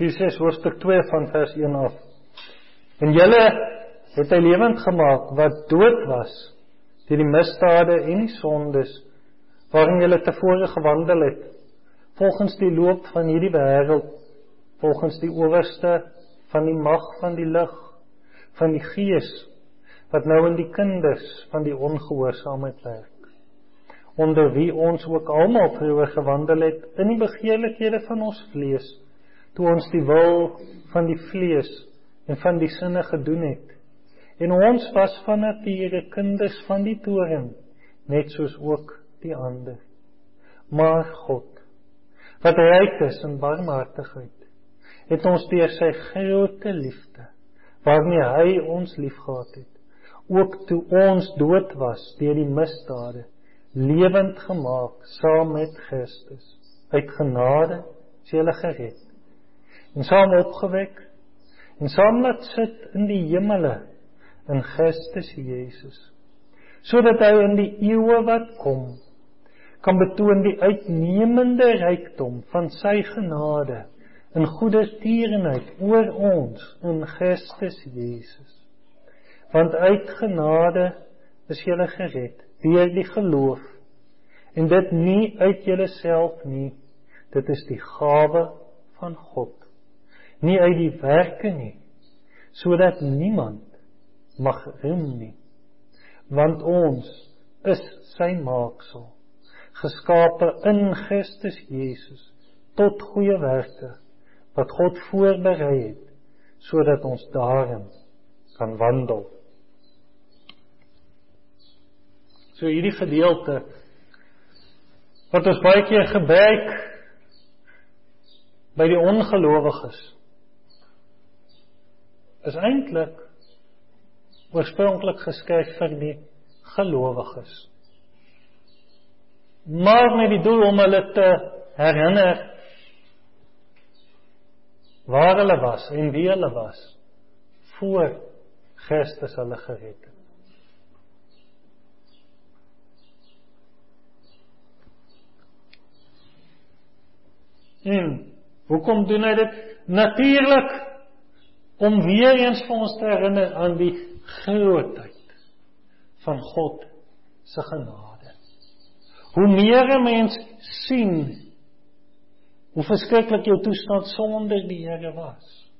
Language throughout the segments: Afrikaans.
Efesiërs hoofstuk 2 van vers 1 af. En julle het hy lewend gemaak wat dood was deur die misdade en die sondes waarin julle tevore gewandel het volgens die loop van hierdie wêreld volgens die owerste van die mag van die lig van die gees wat nou in die kinders van die ongehoorsaamheid werk onder wie ons ook almal vroeër gewandel het in die begeerlikhede van ons vlees toe ons die wil van die vlees en van die sinne gedoen het. En ons was van nature kinders van die toren, net soos ook die ander. Maar God, wat ryk is in barmhartigheid, het ons deur sy grote liefde, waarmee hy ons liefgehad het, ook toe ons dood was deur die misdade, lewend gemaak saam met Christus. Uit genade is jy gered en saam opgewek en saam laat sit in die hemele in Christus Jesus sodat hy in die eeue wat kom kan betoon die uitnemende rykdom van sy genade in goeie tierenheid oor ons in Christus Jesus want uit genade is jy gered deur die geloof en dit nie uit jouself nie dit is die gawe van God nie uit die werke nie sodat niemand mag roem nie. Want ons is sy maaksel geskape in Christus Jesus tot goeie werke wat God voorberei het sodat ons daarin kan wandel. So hierdie gedeelte wat ons baie keer gebruik by die ongelowiges is eintlik oorspronklik geskryf vir die gelowiges. Maar met die doel om hulle te herinner waar hulle was en wie hulle was voor Christus hulle gered het. En hoekom doen hy dit? Natuurlik om weer eens vir ons te herinner aan die grootheid van God se genade. Hoe meer 'n mens sien hoe verskriklik jou toestand sonder die Here was.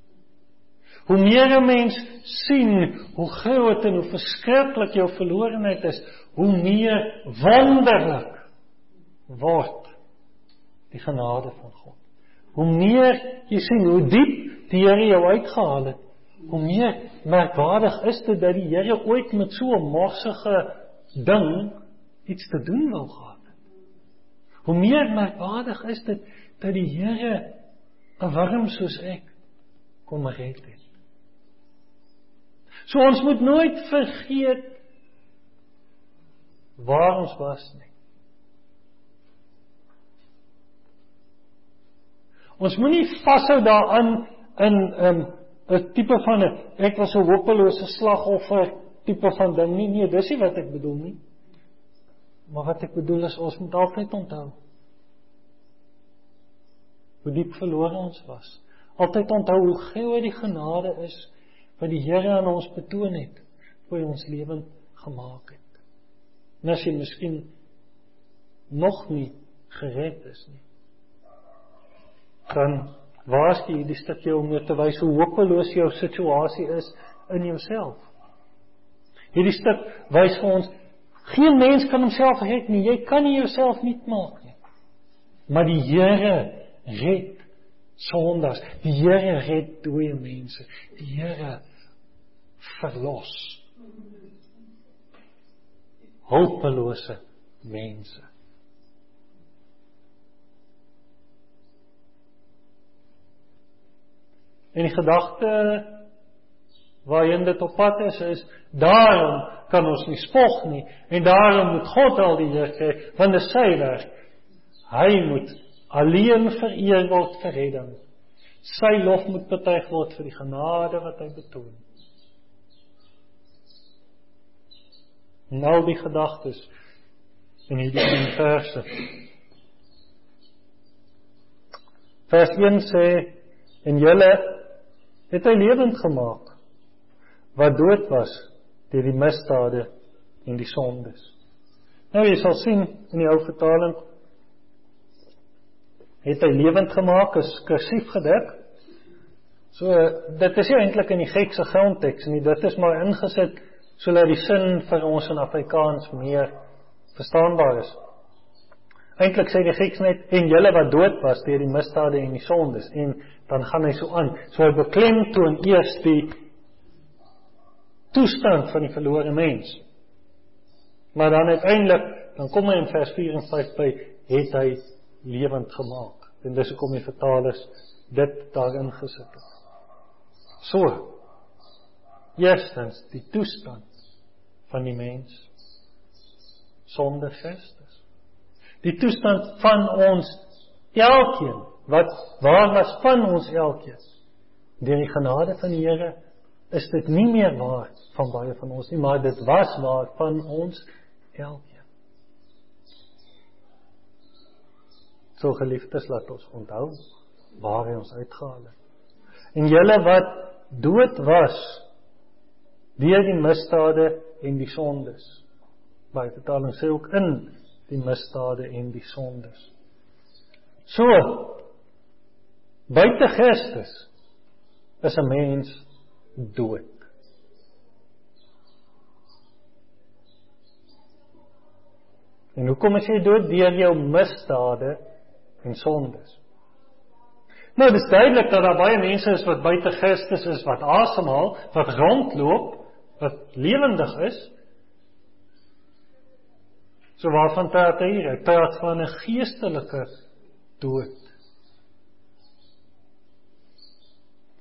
Hoe meer 'n mens sien hoe groot en hoe verskriklik jou verlorenheid is, hoe meer wonderlik word die genade van God. Hoe meer jy sien hoe diep die Here jou uitgehaal het, hoe meer merkwaardig is dit dat die Here ooit met so 'n morsige ding iets te doen wil gehad het. Hoe meer merkwaardig is dit dat die Here 'n warm soos ek kom red het. So ons moet nooit vergeet waar ons was nie. Ons moenie vashou daaraan in 'n 'n tipe van 'n ek was 'n hopelose slagoffer tipe van ding. Nie nee dis nie wat ek bedoel nie. Maar wat ek bedoel is ons moet altyd onthou hoe diep verlore ons was. Altyd onthou hoe groot die genade is wat die Here aan ons betoon het vir ons lewend gemaak het. En as jy miskien nog nie gered is nie dan waarsku hierdie stukkie om jou te wys hoe hopeloos jou situasie is in jouself. Hierdie stuk wys vir ons geen mens kan homself red nie. Jy kan nie jouself nuut maak nie. Maar die Here red sondaars. Die Here red dooie mense. Die Here verlos hulpelose mense. En die gedagte waarheen dit op pad is is daarom kan ons nie spog nie en daarom moet God al die eer kry want dit sy werk. Hy moet alleen vereer word vir redding. Sy lof moet betuig word vir die genade wat hy betoon. Nou die gedagtes in hierdie verse. Vers 1 sê En julle het hy lewend gemaak wat dood was deur die misdade en die sondes. Nou jy sal sien in die ou vertaling het hy lewend gemaak is kursief gedruk. So dit is eintlik in die Griekse grondteks en dit is maar ingesit sodat die sin vir ons in Afrikaans meer verstaanbaar is. Eintlik sê die Grieks net en julle wat dood was deur die misdade en die sondes en dan gaan hy so aan. So hy beklemtoon eers die toestand van die verlore mens. Maar dan uiteindelik dan kom hy in vers 4 en 5 by het hy lewend gemaak. En dis hoekom die vertalers dit daarin gesit het. So. Eerstens die toestand van die mens sonder Christus. Die toestand van ons elkeen wat waar was van ons elkeen. Deur die genade van die Here is dit nie meer waar van baie van ons nie, maar dit was waar van ons elkeen. So geliefdes, laat ons onthou waar hy ons uitgehaal het. En julle wat dood was deur die misdade en die sondes. Baie vertaling sê ook in die misdade en die sondes. So buite Christus is 'n mens dood. En hoekom is jy dood deur jou misdade en sondes? Nou, dit is duidelik dat daar baie mense is wat buite Christus is, wat asemhaal, wat rondloop, wat lewendig is. So waarvan praat hy hier? Hy praat van 'n geestelike dood.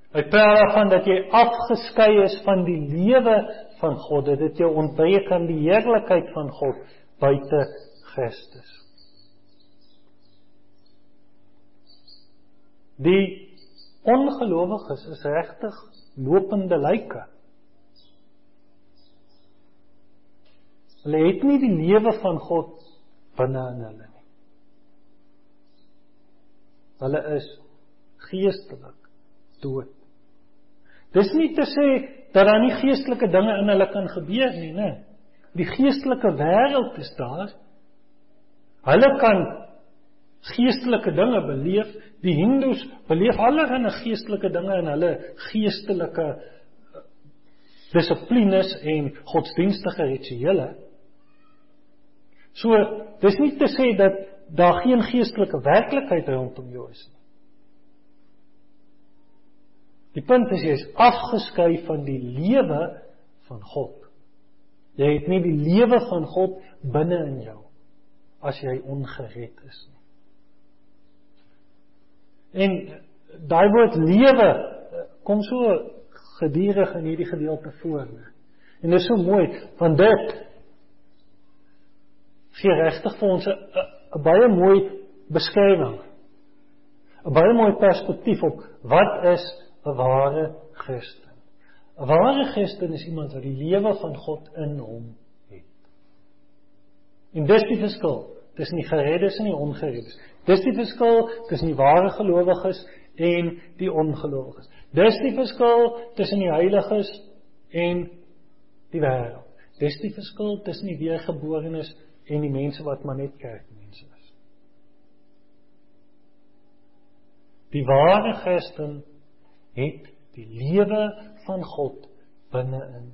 Hy praat daarvan dat jy afgeskei is van die lewe van God, dat dit jou ontbreek aan die heerlikheid van God buite Christus. Die ongelowiges is regtig lopende lyke. Hulle het nie die lewe van God binne in hulle nie. Hulle is geestelik dood. Dis nie te sê dat daar nie geestelike dinge in hulle kan gebeur nie, né? Die geestelike wêreld is daar. Hulle kan geestelike dinge beleef. Die Hindus beleef allerlei geestelike dinge in hulle geestelike eh, dissiplines en godsdienstige rituele. So, dis nie te sê dat daar geen geestelike werklikheid rondom jou is nie. Die punt is jy is afgeskei van die lewe van God. Jy het nie die lewe van God binne in jou as jy ongered is nie. En daai woord lewe kom so gedurig in hierdie gedeelte voor. En dit is so mooi want dit gee regtig vir ons 'n baie mooi beskrywing. 'n Baie mooi perspektief op wat is 'n ware Christen. 'n Ware Christen is iemand wat die lewe van God in hom het. En dis die verskil tussen die gereddes en die ongereddes. Dis die verskil tussen die ware gelowiges en die ongelowiges. Dis die verskil tussen die heiliges en die wêreld. Dis die verskil tussen die weergeborenes en die mense wat maar net kerkmense is. Die ware Christen het die lewe van God binne in.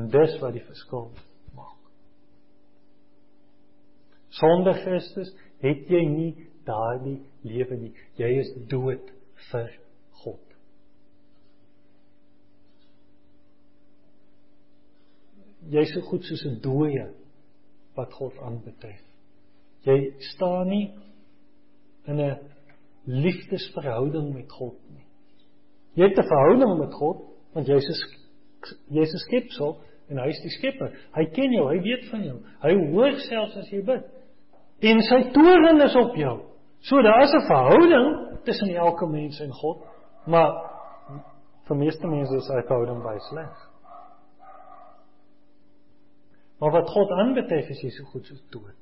En dis wat die verskil maak. Sonder Christus het jy nie daardie lewe nie. Jy is dood vir God. jy's so goed soos 'n dooie wat God aanbetref. Jy staan nie in 'n liefdesverhouding met God nie. Jy het 'n verhouding met God want jy's 'n jy's 'n skepsel en hy is die skepper. Hy ken jou, hy weet van jou. Hy hoor selfs as jy bid. En sy toorn is op jou. So daar is 'n verhouding tussen elke mens en God, maar vir meeste mense is hy verhouding baie sleg. Maar wat God aanbetref is jy so goed soos dood.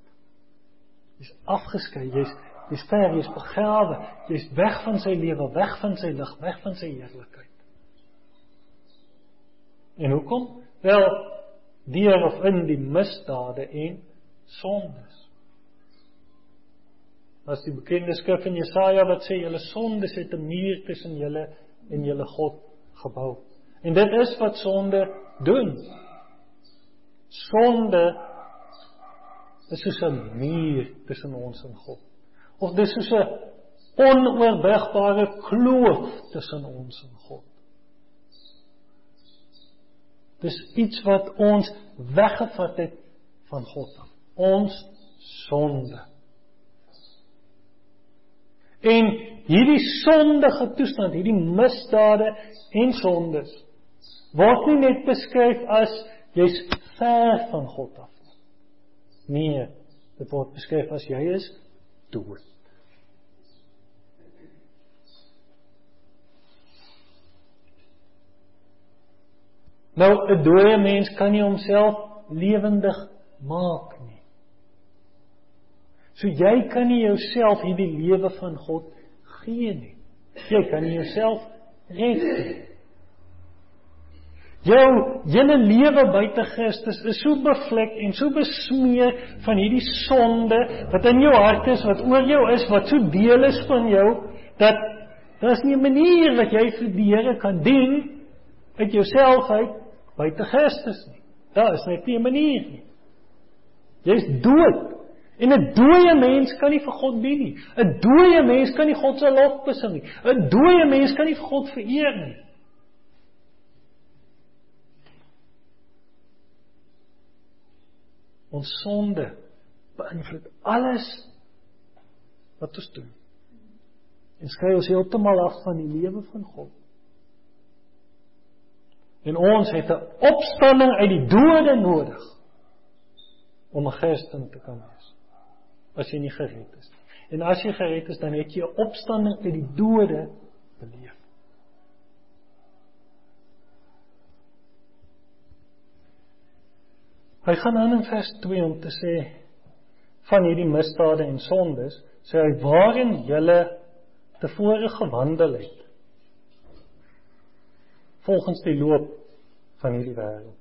Jy's afgeskei, jy's Jy's ver, jy's begrawe, jy's weg van sy lewe, weg van sy lig, weg van sy heerlikheid. En hoekom? Wel, deur of in die misdade en sondes. As die bekende skrif in Jesaja wat sê julle sondes het 'n muur tussen julle en julle God gebou. En dit is wat sonde doen. Sonde is soos 'n muur tussen ons en God. Of dis soos 'n onoorwigbare kloof tussen ons en God. Dis iets wat ons weggevat het van God af. Ons sonde. En hierdie sondige toestand, hierdie misdade en sondes word nie net beskryf as jy's ver van God af nie. Nee, dit word beskryf as jy is dood. Nou 'n dooie mens kan nie homself lewendig maak nie. So jy kan nie jouself hierdie lewe van God gee nie. Jy kan nie jouself red nie. Jou hele lewe buite Christus is so bevlek en so besmeer van hierdie sonde wat in jou hart is, wat oor jou is, wat so deel is van jou dat daar's nie 'n manier wat jy vir die Here kan dien uit jouself uit buite Christus nie. Daar is net nie 'n manier nie. Jy's dood. En 'n dooie mens kan nie vir God dien nie. 'n Dooie mens kan nie God se lof besing nie. 'n Dooie mens kan nie vir God vereer nie. Ons sonde beïnvloed alles wat ons doen. En skei ons heeltemal af van die lewe van God. En ons het 'n opstanding uit die dode nodig om 'n Christen te kan wees. As jy nie gered is nie. En as jy gered is, dan het jy 'n opstanding uit die dode beleef. Hy gaan aan in vers 2 om te sê van hierdie misdade en sondes, sê hy waarin julle tevore gewandel het volgens die loop van hierdie wêreld.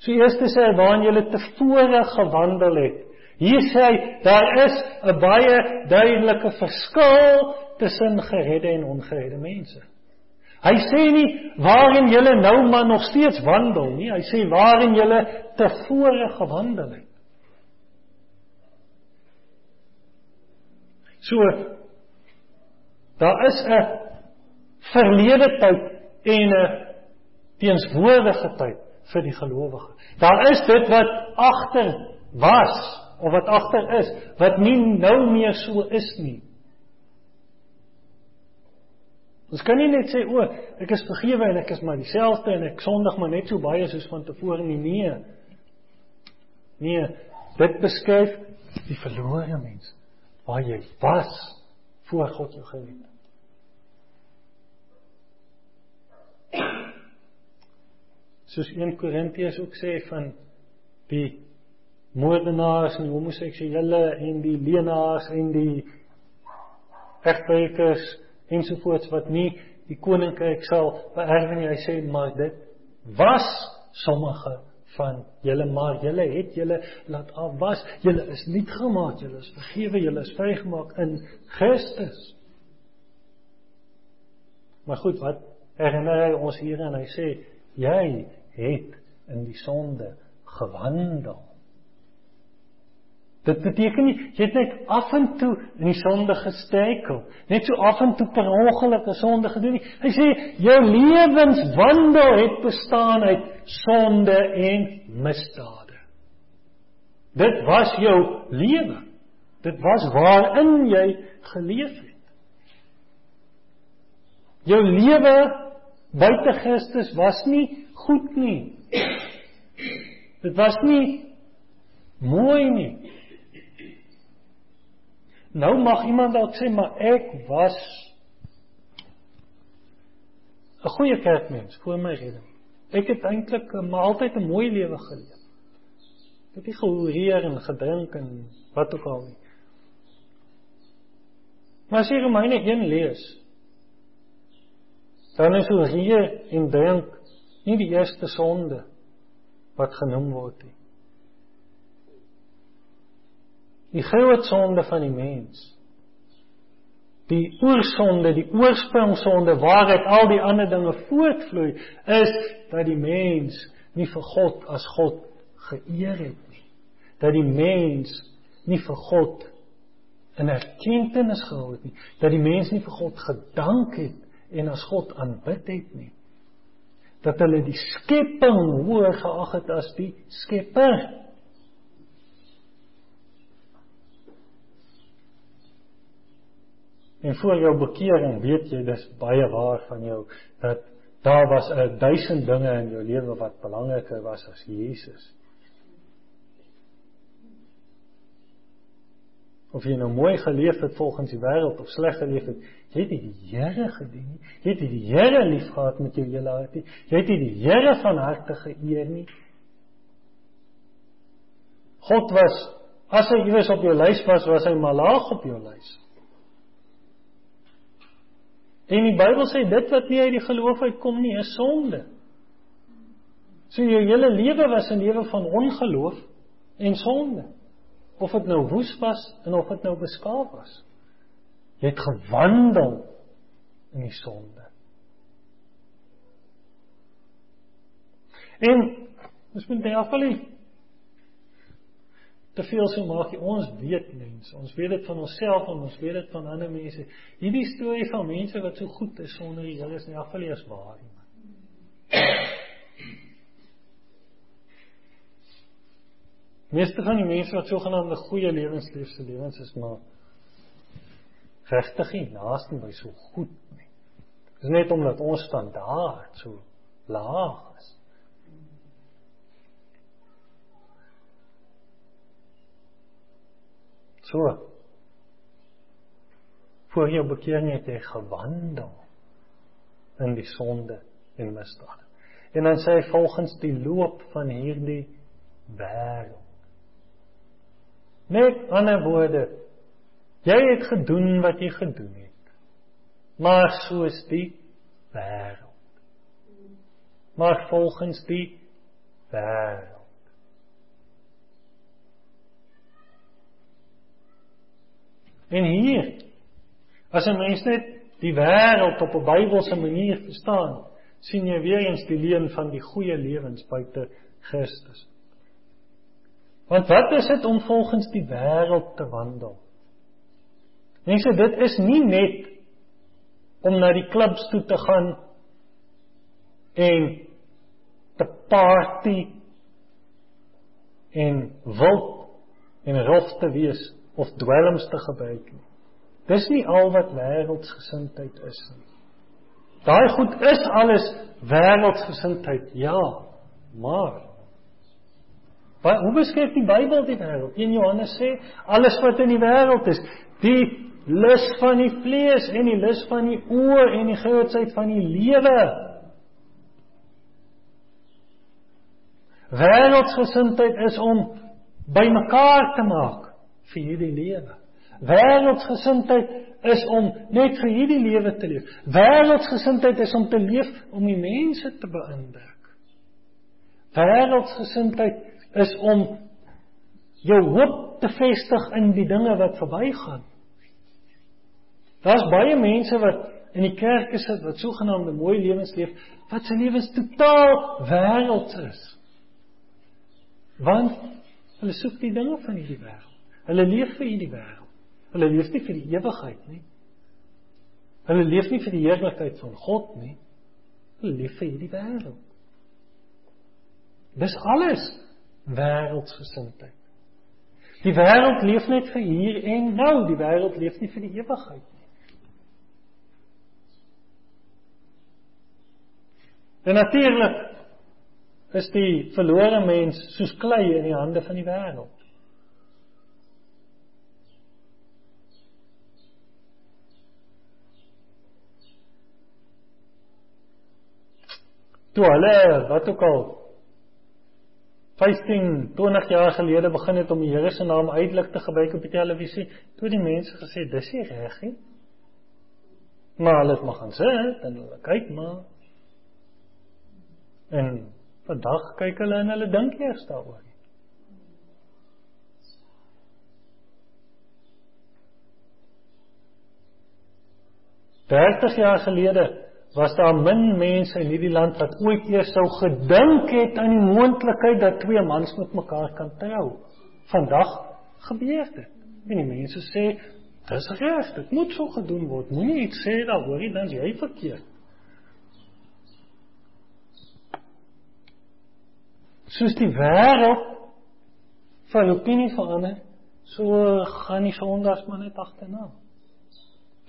So eers sê hy waarin julle tevore gewandel het. Hier sê hy daar is 'n baie duidelike verskil tussen geredde en ongeredde mense. Hy sê nie waarin julle nou maar nog steeds wandel nie, hy sê waarin julle tevore gewandel het. So daar is 'n verlede tyd en 'n teenswoordige tyd vir die gelowige. Daar is dit wat agter was of wat agter is, wat nie nou meer so is nie. Ons kan nie net sê o, ek is vergewe en ek is maar dieselfde en ek sondig maar net so baie soos van tevore nie. Nee. Nee, dit beskryf die verlore mens waar jy was voor God jou gered het. Soos 1 Korintiërs ook sê van die moordenaars en die homoseksuele en die leenaars en die egbreekers ensovoorts wat nie die koninkryk sal beerwe nie. Hy sê maar dit was sommige van julle maar julle het julle laat afwas. Julle is nuut gemaak, julle is vergewe, julle is vrygemaak in Christus. Maar goed, wat herinner hy ons hier en hy sê jy het in die sonde gewandel. Dit beteken nie jy het net af en toe in die sonde gestekel, net so af en toe per ongeluk 'n sonde gedoen nie. Hy sê jou lewenswandel het bestaan uit sonde en misdade. Dit was jou lewe. Dit was waarin jy geleef het. Jou lewe buite Christus was nie goed nie. Dit was nie mooi nie. Nou mag iemand dalk sê maar ek was 'n goeie kerkmens voor my redding. Ek het eintlik maar altyd 'n mooi lewe geleef. Ek het nie gehoreer en gedrink en wat ook al nie. Maar as jy Romeine 1 lees, dan is oorgee en drink nie die eerste sonde wat genoem word nie. Die groot sonde van die mens. Die oorsonde, die oorsprongsonde waaruit al die ander dinge voortvloei, is dat die mens nie vir God as God geëer het nie. Dat die mens nie vir God in erkenning gehou het nie. Dat die mens nie vir God gedank het en as God aanbid het nie. Dat hulle die skepping hoër geag het as die Skepper. En voor jou bekering weet jy dis baie waar van jou dat daar was 'n duisend dinge in jou lewe wat belangriker was as Jesus. Of jy nou mooi geleef het volgens die wêreld of sleg geleef het, jy het die Here gedien nie. Jy het die Here liefgehad met jou hele hart nie. Jy het die Here van harte geëer nie. God was as hy iewers op jou lys was, was hy maar laag op jou lys. En die Bybel sê dit wat nie uit die geloof uitkom nie, is sonde. So jou hele lewe was 'n lewe van ongeloof en sonde. Of dit nou woes was en of dit nou beskaaf was. Jy het gewandel in die sonde. En ons moet net afval te veel so maak jy ons weet mense ons weet dit van onsself en ons weet dit van ander mense hierdie storie van mense wat so goed is sonder die Here is nie afgelees waar nie meeste van die mense wat sogenaamde goeie lewens leef se lewens is maar regtig nie naaste by so goed nie dit is net omdat ons standaard so laag is So. Voor jou bekering het jy gewandel in die sonde en misdade. En dan sê hy volgens die loop van hierdie wêreld. Met ander woorde, jy het gedoen wat jy gedoen het. Maar soos die wêreld. Maar volgens die wêreld. En hier as 'n mens net die wêreld op 'n Bybelse manier verstaan, sien jy weer eens die leen van die goeie lewens buite Christus. Want wat is dit om volgens die wêreld te wandel? Mense, dit is nie net om na die klubs toe te gaan en te party en wild en rof te wees of dwelms te gebruik nie. Dis nie al wat wêreldsgesindheid is nie. Daai goed is alles wêreldsgesindheid, ja, maar wat hoe beskryf die Bybel die wêreld? In Johannes sê alles wat in die wêreld is, die lus van die vlees en die lus van die oë en die grootsheid van die lewe. Wêreldsgesindheid is om bymekaar te maak vir hierdie lewe. Wêreldsgesindheid is om net vir hierdie lewe te leef. Wêreldsgesindheid is om te leef om die mense te beïndruk. Wêreldsgesindheid is om jou hoop te vestig in die dinge wat verbygaan. Daar's baie mense wat in die kerk is wat sogenaamde mooi lewens leef, wat se lewens totaal wêrelds is. Want hulle soek die dinge van hierdie wêreld. Hulle leef vir hierdie wêreld. Hulle leef nie vir die ewigheid nie. Hulle leef nie vir die heerlikheid van God nie. Hulle leef vir hierdie wêreld. Dis alles wêreldsgesindheid. Die wêreld leef net vir hier en nou, die wêreld leef nie vir die ewigheid nie. En natuurlik is die verlore mens soos klei in die hande van die wêreld. toe hulle wat ook al 15, 20 jaar gelede begin het om die Here se naam uitelik te gebruik op die televisie, toe die mense gesê dis nie reg nie. Maar hulle het maar gaan sit en hulle kyk maar. En vandag kyk hulle en hulle dink eers daaroor. 30 jaar gelede was daar min mense in hierdie land wat ooit eers sou gedink het aan die moontlikheid dat twee mans met mekaar kan trou. Vandag gebeur dit. En die mense sê dis reg, dit moet so gedoen word. Moenie iets sê daaroor nie, dan is jy verkeerd. Soos die wêreld van opinie verander, so gaan die sondags maar net agterna.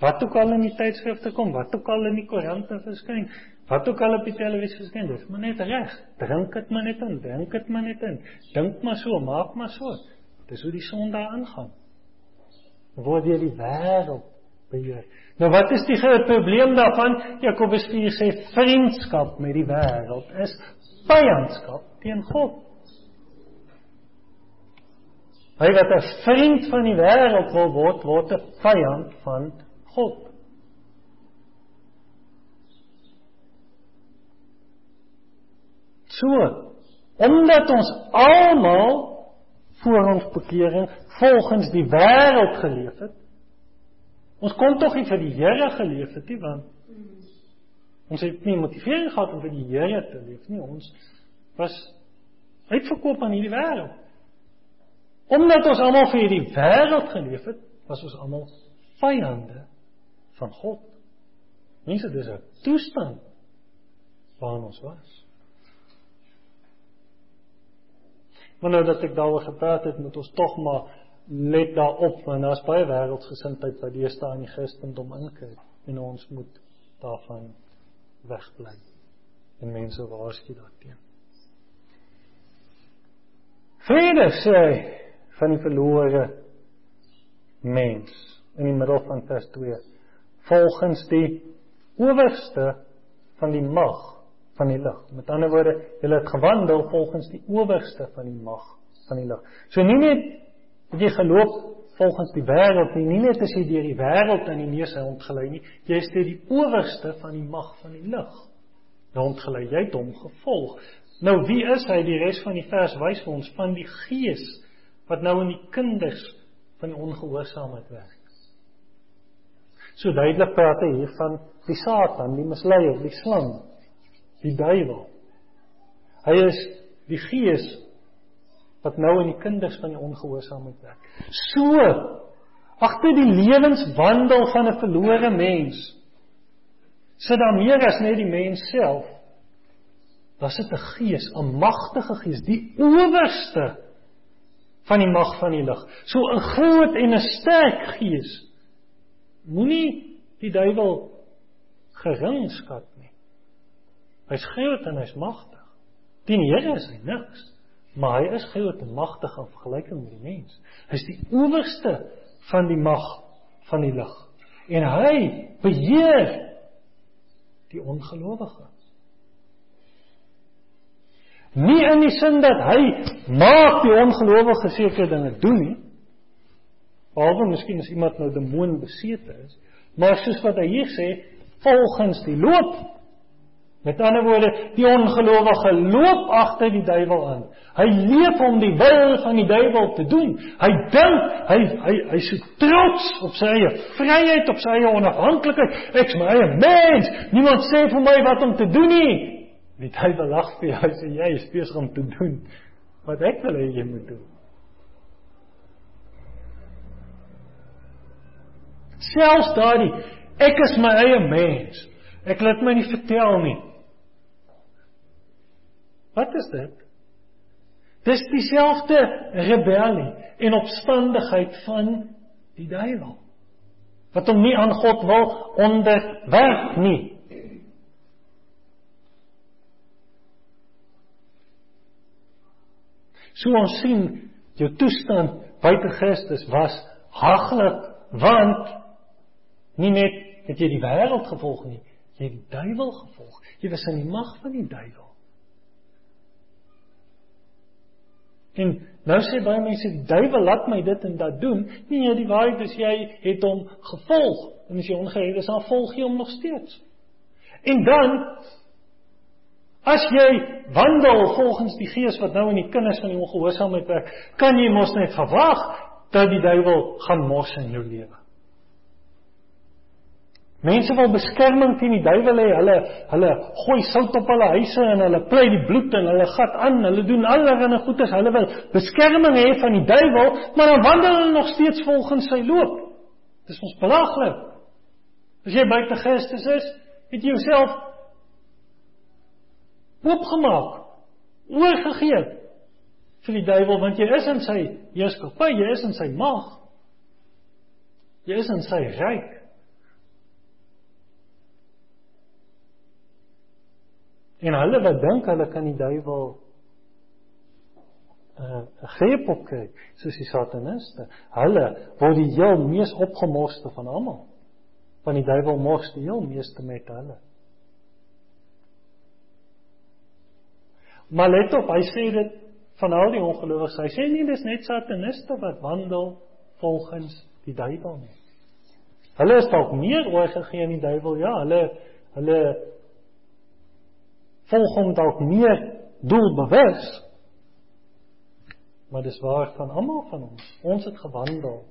Wat ook al in die tydskrifte kom, wat ook al in die koerante verskyn, wat ook al op die televisie verskyn, dis maar net reg. Drink dit maar net in, drink dit maar net in. Dink maar so, maak maar so. Dis hoe die sonde aangaan. Word jy die wêreld beheer. Nou wat is die groot probleem daarvan? Jakobus 4 sê vriendskap met die wêreld is vyandskap teen God. Hy wat 'n vriend van die wêreld wil word, word 'n vyand van God. So, omdat ons almal voor ons bekering volgens die wêreld geleef het, ons kon tog nie vir die Here geleef het nie, want ons het nie motivering gehad om vir die Here te leef nie. Ons was uitverkoop aan hierdie wêreld. Omdat ons almal vir hierdie wêreld geleef het, was ons almal vyande van God. Mense, dis 'n toestand waarin ons was. Maar nou dat ek daaroor gepraat het, moet ons tog maar let daarop want daar's baie wêreldsgesindheid wat hier staan in die Christendom inkry en ons moet daarvan wegbly. En mense waarsku daarteen. Vrede sê van die verlore mens in die middel van vers 2 volgens die owerste van die mag van die lig. Met ander woorde, hulle het gewandel volgens die owerste van die mag van die lig. So nie net jy geloop volgens die wêreld nie, nie net as jy deur die wêreld in die neus rondgelei nie, jy is deur die owerste van die mag van die lig rondgelei. Jy het hom gevolg. Nou wie is hy? Die res van die vers wys vir ons van die gees wat nou in die kinders van die ongehoorsaamheid werk. So duidelik praat hy hier van die Satan, die misleier, die slang, die duiwel. Hy is die gees wat nou in die kinders van die ongehoorsaamheid werk. So agter die lewenswandel van 'n verlore mens sit daar meer as net die mens self. Daar sit 'n gees, 'n magtige gees, die owerste van die mag van die lig. So 'n groot en 'n sterk gees Moenie die duiwel gering skat nie. Hy's groot en hy's magtig. Die Here is hy niks, maar hy is groot en magtig in vergelyking met die mens. Hy's die owerste van die mag van die lig. En hy beheer die ongelowige. Nie in die sin dat hy maak die ongelowige sekere dinge doen nie, Behalwe miskien as iemand nou demoon besete is, maar soos wat hy hier sê, volgens die loop. Met ander woorde, die ongelowige loop agter die duiwel aan. Hy leef om die wil van die duiwel te doen. Hy dink hy hy hy's so trots op sy eie vryheid, op sy eie onafhanklikheid. Ek's my eie mens. Niemand sê vir my wat om te doen nie. Die duiwel lag vir jou, sê jy is besig om te doen wat ek wil hê jy moet doen. Selfs daardie ek is my eie mens. Ek laat my nie vertel nie. Wat is dit? Dis dieselfde rebellie en opstandigheid van die duiwel. Wat hom nie aan God wil onderwerf nie. So ons sien jou toestand buite Christus was haglik want Nie net het jy die wêreld gevolg nie, jy het die duiwel gevolg. Jy was in die mag van die duiwel. En nou sê baie mense die duiwel laat my dit en dat doen. Nee, die waarheid is jy het hom gevolg. En as jy ongered is, dan volg jy hom nog steeds. En dan as jy wandel volgens die gees wat nou in die kinders van die ongehoorsaamheid werk, kan jy mos net verwag dat die duiwel gaan mos in jou lewe. Mense wil beskerming teen die duiwel hê. Hulle hulle gooi sout op hulle huise en hulle plei die bloed en hulle gat aan. Hulle doen allerlei goedes. Hulle wil beskerming hê van die duiwel, maar dan wandel hulle nog steeds volgens sy loop. Dis ons belaglik. As jy buite Christus is, het jy jouself oopgemaak, oorgegee vir die duiwel want jy is in sy heerskappy, jy is in sy mag. Jy is in sy ryk. En hulle wat dink hulle kan die duiwel uh greep op kry, soos die sataniste. Hulle word die heel mees opgemorste van almal. Van die duiwel mors die heel meeste met hulle. Maar let op, hy sê dit van al die ongelowiges. Hy sê nie dis net sataniste wat wandel volgens die duiwel nie. Hulle is dalk meer oorgegee aan die duiwel. Ja, hulle hulle volg hom dalk meer doelbewus. Maar dis waar van almal van ons. Ons het gewandel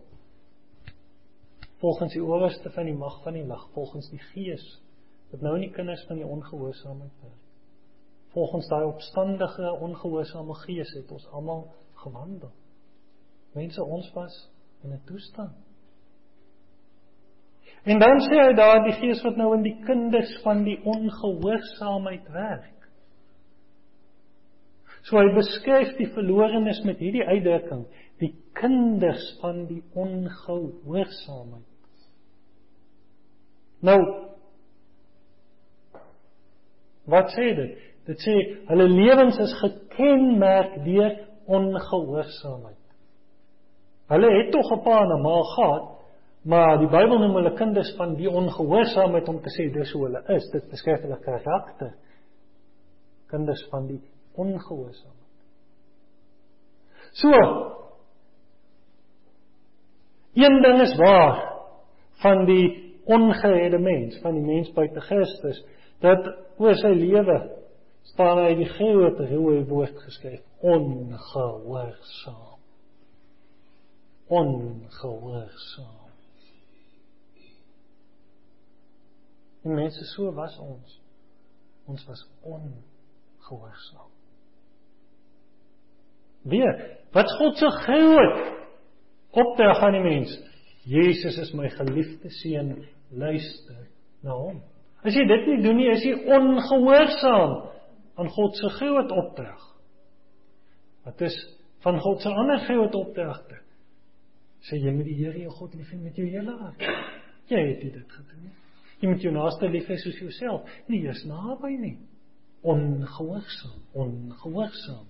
volgens die owerste van die mag van die lig, volgens die gees wat nou in die kinders van die ongehoorsaamheid werk. Volgens daai opstandige ongehoorsame gees het ons almal gewandel. Mense ons was in 'n toestand. En dan sê hy daar die gees wat nou in die kinders van die ongehoorsaamheid werk. So hy beskryf die verlorenes met hierdie uitdrukking, die kinders van die ongehoorsaamheid. Nou Wat sê dit? Dit sê hulle lewens is gekenmerk deur ongehoorsaamheid. Hulle het tog 'n pa en 'n ma gehad, maar die Bybel noem hulle kinders van die ongehoorsaamheid om te sê dis hoe hulle is. Dit beskryf hulle karakter. Kinders van die ongehoorsaamheid. So Een ding is waar van die ongeredde mens, van die mens buite Christus, dat oor sy lewe staan hy die groot rooi woord geskryf, ongehoorsaam. Ongehoorsaam. En mense so was ons. Ons was ongehoorsaam. Weer, wat God so groot opdrag aan die mens. Jesus is my geliefde seun, luister na hom. As jy dit nie doen nie, is jy ongehoorsaam aan God se groot opdrag. Wat is van God se ander groot opdragte? Sê jy moet die Here jou God lief hê met jou hele hart. Jy het dit gedoen. Jy moet jou naaste lief hê soos jouself. Nie eers naby nie. Ongehoorsaam, ongehoorsaam.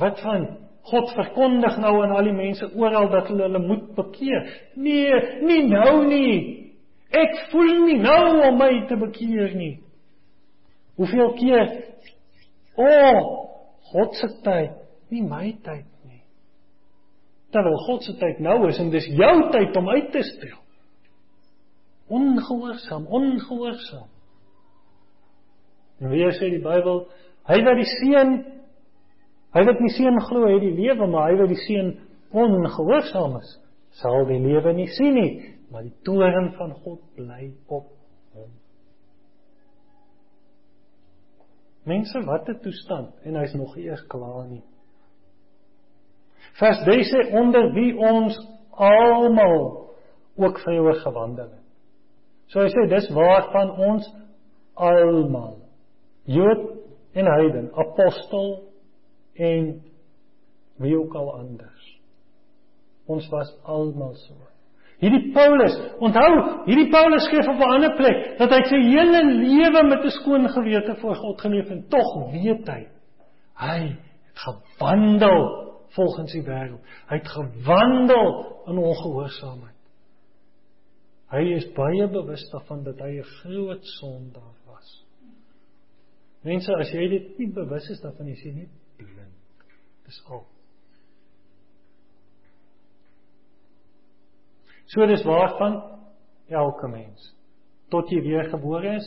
Wat van God verkondig nou aan al die mense oral dat hulle hulle moet bekeer? Nee, nie nou nie. Ek voel nie nou om my te bekeer nie. Hoeveel keer? O, oh, God se tyd, nie my tyd nie. Terwyl God se tyd nou is en dis jou tyd om uit te stel. Ongehoorsaam, ongehoorsaam. En weer sê die Bybel, hy wat die seun Hy wat nie seun glo het die lewe, maar hy wat die seun ongehoorsaam is, sal die lewe nie sien nie, maar die toorn van God bly op hom. Mense, wat 'n toestand en hy's nog eers klaar nie. Vers 3 sê onder wie ons almal ook vroeër gewandel het. So hy sê dis waarvan ons almal Jood en heiden, apostel en wie ook al anders. Ons was almal so. Hierdie Paulus, onthou, hierdie Paulus skryf op 'n ander plek dat hy sy hele lewe met 'n skoon gewete voor God geleef en tog weet hy hy het gewandel volgens die wêreld. Hy het gewandel in ongehoorsaamheid. Hy is baie bewus daarvan dat hy 'n groot sondaar was. Mense, as jy dit nie bewus is daarvan is jy net blind. Dis al. So dis waarvan elke mens tot jy weer gebore is,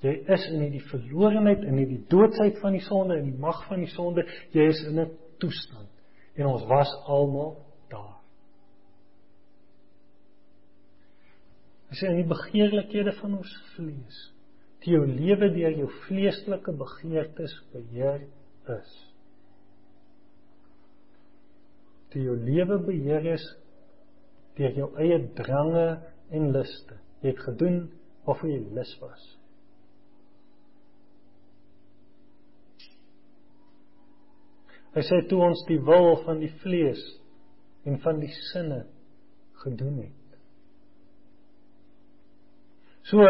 jy is in hierdie verlorenheid en hierdie doodsheid van die sonde en die mag van die sonde, jy is in 'n toestand en ons was almal As jy in die begeerlikhede van ons vlees, die jou lewe deur jou vleeslike begeertes beheer is. Die jou lewe beheer is deur jou eie drange en luste. Jy het gedoen of jy lus was. Hy sê toe ons die wil van die vlees en van die sinne gedoen het. So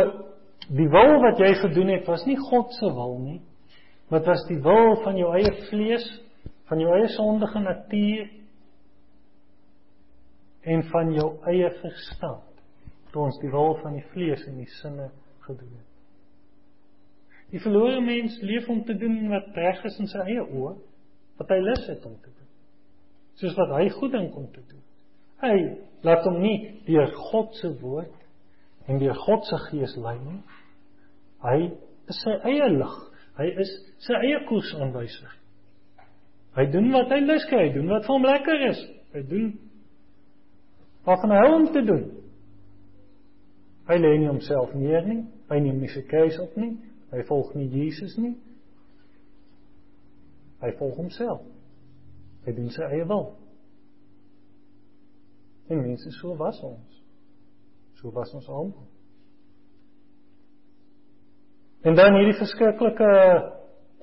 die wil wat jy gedoen het was nie God se wil nie, maar dit was die wil van jou eie vlees, van jou eie sondige natuur en van jou eie verstand toe ons die wil van die vlees en die sinne gedoen het. Die verlore mens leef om te doen wat reg is in sy eie oë, wat hy lus het om te doen. Soos wat hy goed dink om te doen. Hy laat hom nie deur God se woord en deur God se gees lei nie. Hy is sy eie lig. Hy is sy eie koersaanwyser. Hy doen wat hy lus kry, hy doen wat vir hom lekker is. Hy doen Wat hy om te doen? Hy lê nie homself neer nie. Hy neem nie sy kruis op nie. Hy volg nie Jesus nie. Hy volg homself. Hy doen sy eie wil. En mense so was ons. So was ons almal. En dan hierdie verskriklike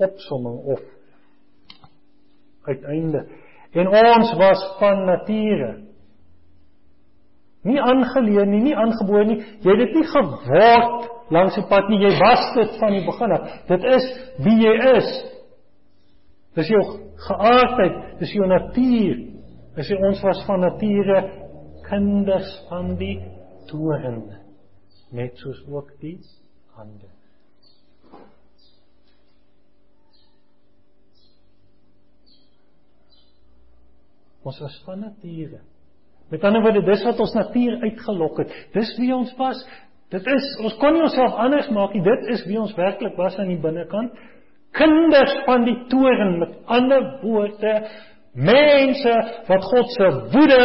opsomming of uiteinde. En ons was van nature Nie aangeleer nie, nie aangebore nie. Jy het dit nie geword langs die pad nie. Jy was dit van die begin af. Dit is wie jy is. Dis jou geaardheid, dis jou natuur. Dis ons was van nature kinders van die toren. Net soos ook die ander. Ons was van nature Met ander woorde, dis wat ons natuur uitgelok het. Dis wie ons was. Dit is ons kon nie onsself anders maak nie. Dit is wie ons werklik was aan die binnekant. Kinders van die toren met ander woorde, mense wat God se woede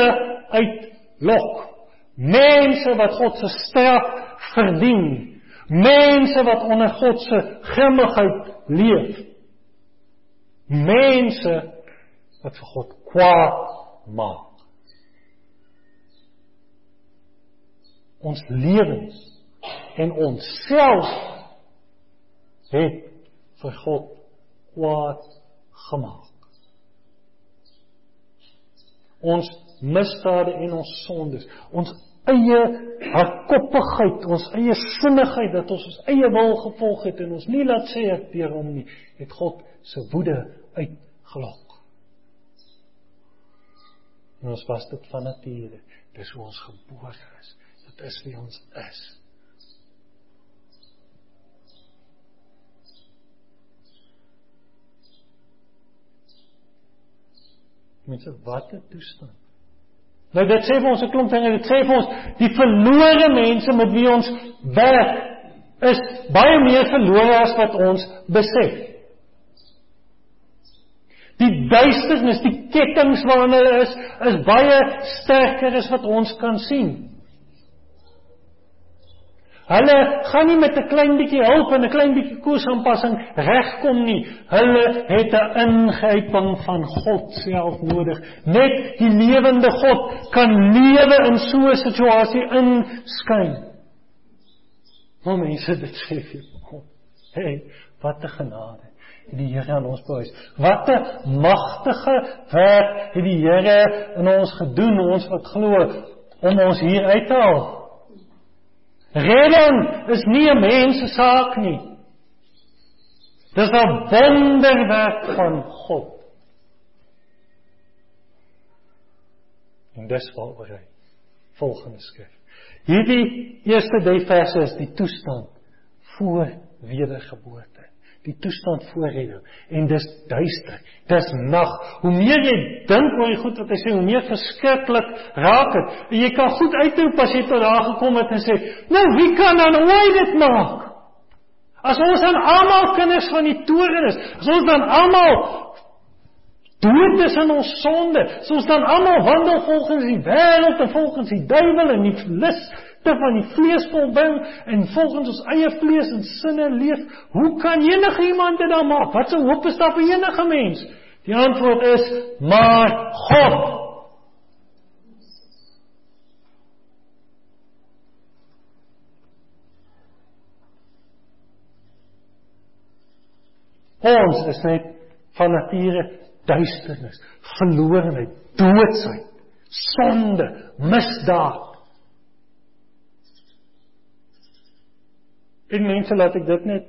uitlok. Mense wat God se straf verdien. Mense wat onder God se grimmigheid leef. Mense wat vir God kwaad maak. ons lewens en ons self het vir God kwaad gemaak. Ons misdade en ons sondes, ons eie hardkoppigheid, ons eie sinnigheid dat ons ons eie wil gevolg het en ons nie laat sê ek deur hom nie, het God se woede uitgelok. En ons was dit van nature, dis hoe ons gebore is dit is wie ons is. Mense, wat 'n toestand. Nou dit sê vir ons 'n klomp dinge, dit sê vir ons die verlore mense met wie ons werk is baie meer verlore as wat ons besef. Die duisternis, die kettinge waarin hulle is, is baie sterker as wat ons kan sien. Hulle gaan nie met 'n klein bietjie hulp en 'n klein bietjie koersaanpassing regkom nie. Hulle het 'n ingryping van God self nodig. Net die lewende God kan lewe in so 'n situasie inskyn. Maar mense dit sê vir God. Hey, wat 'n genade het die Here aan ons behuis. Wat 'n magtige werk het die Here in ons gedoen, ons wat glo om ons hier uit te haal. Redding is nie 'n mens se saak nie. Dis 'n wonderwerk van God. En dis waaroor hy volgende skryf. Hierdie eerste drie verse is die toestand voor wedergeboorte. Die toestand voor redding. En dis duister. Dis nag. Hoe meer jy dink oor die goed wat hy sê, hoe meer verskriklik raak dit. En jy kan goed uitroep as jy tot daar gekom het en sê, "Nou, wie kan dan ooit dit maak?" As ons dan almal kinders van die toren is, as ons dan almal dood is in ons sonde, as ons dan almal wandel volgens die wêreld en volgens die duiwel en die lus te van die vlees volbring en volgens ons eie vlees en sinne leef, hoe kan enige iemand dit dan maak? Wat 'n hoop is daar vir enige mens? Die antwoord is: maar God. Ons is net van nature duisternis, verlorenheid, doodsheid, sonde, misdaad. En mense laat ek dit net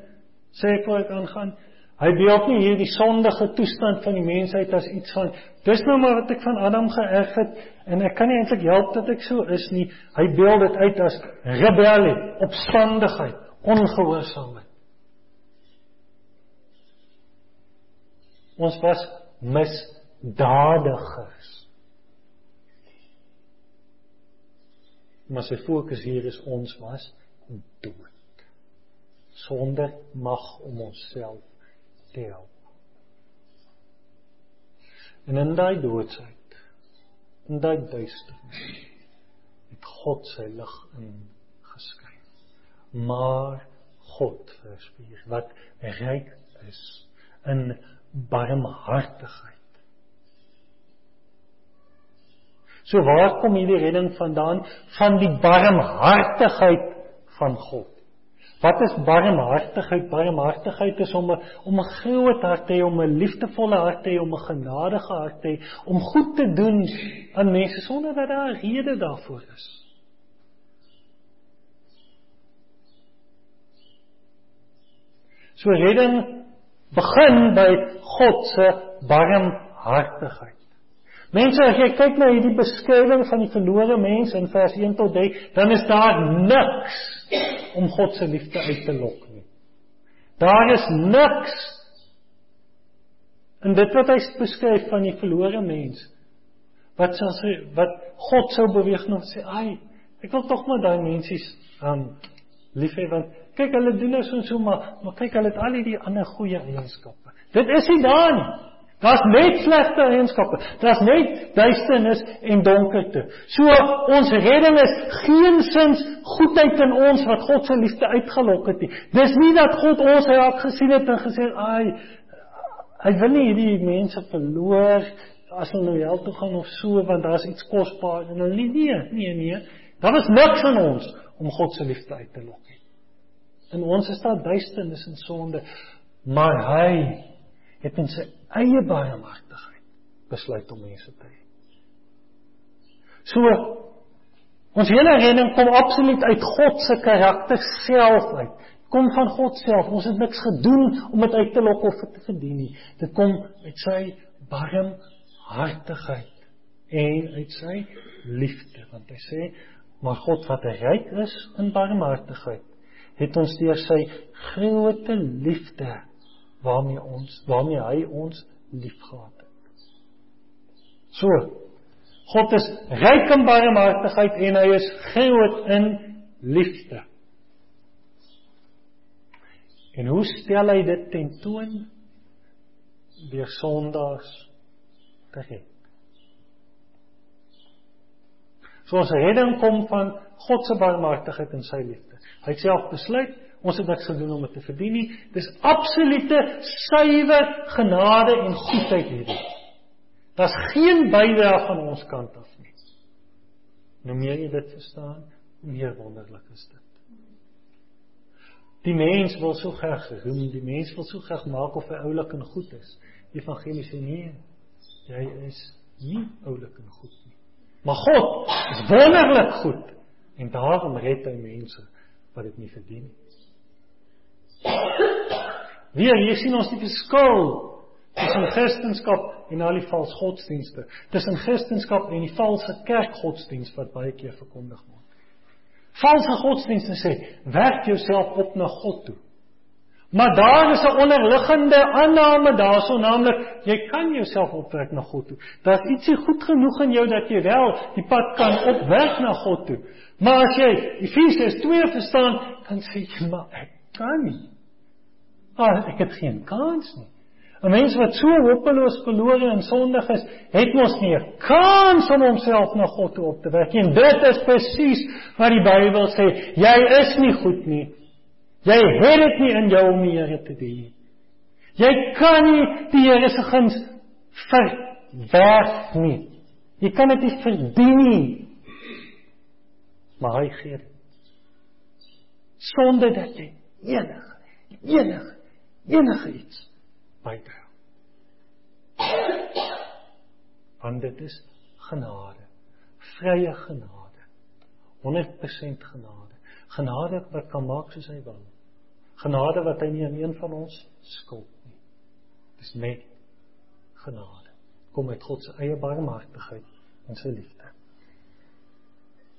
sê voor ek aangaan. Hy beeld nie hier die sondige toestand van die mensheid as iets van dis nou maar wat ek van Adam geërf het en ek kan nie eintlik help dat ek so is nie. Hy beeld dit uit as rebellie, opstandigheid, ongehoorsaamheid. Ons was misdadigers. Maar sy fokus hier is ons was dood sonder mag om onsself te help. En in daai doodsheid, in daai duisternis, het God sy lig in geskyn. Maar God verspier wat ryk is in barmhartigheid. So waar kom hierdie redding vandaan? Van die barmhartigheid van God. Wat is barmhartigheid? Barmhartigheid is om 'n om 'n groot hart te hê, om 'n liefdevolle hart te hê, om 'n genadige hart te hê, om goed te doen aan mense sonder dat daar 'n rede daarvoor is. So redding begin by God se barmhartigheid. Mense, as jy kyk na hierdie beskrywing van die verlore mens in vers 1 tot 3, dan is daar niks om God se liefde uit te lok nie. Daar is niks in dit wat hy beskryf van die verlore mens wat sal sê wat God sou beweeg na sê, "Ai, ek wil tog maar daai mensies um lief hê want kyk hulle doen nou so en so maar maar kyk hulle het al hierdie ander goeie eienskappe." Dit is nie daar nie. Daar's net slegte eienskappe. Daar's net duisternis en donkerte. So ons redding is geensins goedheid in ons wat God se liefde uitgelok het nie. Dis nie dat God ons raak gesien het en gesê, "Ai, hy wil nie hierdie mense verloor as hulle nou hel toe gaan of so want daar's iets kosbaar en hulle nie nee, nee, nee. Daar was niks in ons om God se liefde uit te lok nie. In ons is daar duisternis en sonde, maar hy het in sy eie barmhartigheid besluit om mense te hê. So ons hele redding kom absoluut uit God se karakter self uit. Kom van God self. Ons het niks gedoen om dit uit te lok of te verdien nie. Dit kom uit sy barmhartigheid en uit sy liefde want hy sê maar God wat ryk is in barmhartigheid het ons deur sy groote liefde waarmee ons waarmee hy ons liefgehad het. So God is ryk in barmhartigheid en hy is groot in liefde. En hoe stel hy dit tentoon? Deur sondaars te red. So ons redding kom van God se barmhartigheid en sy liefde. Hy het self besluit Ons het niks gedoen om dit te verdien nie. Dis absolute suiwer genade en goedheid hierdie. Daar's geen bydrae van ons kant af nie. Nou meer jy dit verstaan, meer wonderlik is dit. Die mens wil so graag geroem, die mens wil so graag maak of hy oulik en goed is. Die evangelie sê nee, jy is nie oulik en goed nie. Maar God is wonderlik goed en daarom red hy mense wat dit nie verdien nie. Weer hier sien ons die verskil tussen Christendom en al die valse godsdienste. Tussen Christendom en die valse kerkgodsdienst wat baie keer verkondig word. Valse godsdienste sê: "Werk jouself op na God toe." Maar daar is 'n onderliggende aanname daarso, naamlik jy kan jouself opwerk na God toe. Daar's ietsie goed genoeg in jou dat jy wel die pad kan opwerk na God toe. Maar as jy Efesiërs 2 verstaan, dan sê jy maar ek kan nie. Ah, ek het geen kans nie. 'n Mens wat so hopeloos verlore en sondig is, het mos nie 'n kans om homself na God toe op te werk nie. Dit is presies wat die Bybel sê. Jy is nie goed nie. Jy het dit nie in jou om die Here te dien. Jy kan nie die Here se guns verwerf nie. Jy kan dit nie verdien nie. Maar hy gee dit. Sonder dat jy enige enige enige iets bydra. Want dit is genade. Vrye genade. 100% genade. Genade wat kan maak soos hy wil. Genade wat hy nie aan een van ons skuld nie. Dis net genade. Kom uit God se eie barmhartigheid en sy liefde.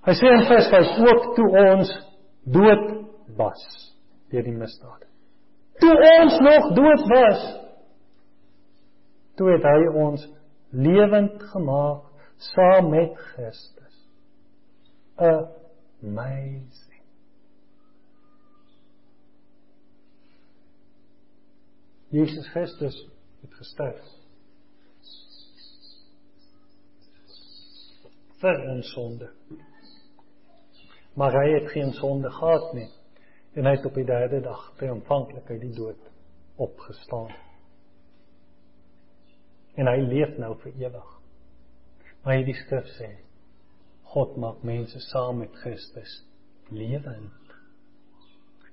Hy sê in vers 5 ook toe ons dood was deur die misdade. Toe ons nog dood was, toe het hy ons lewend gemaak saam met Christus. Amazing. Jesus Christus het gesterf. vir ons sonde. Maar hy het geen sonde gehad nie en hy het op die derde dag triomfantlik uit die dood opgestaan. En hy leef nou vir ewig. Maar hy die skrif sê God maak mense saam met Christus lewend.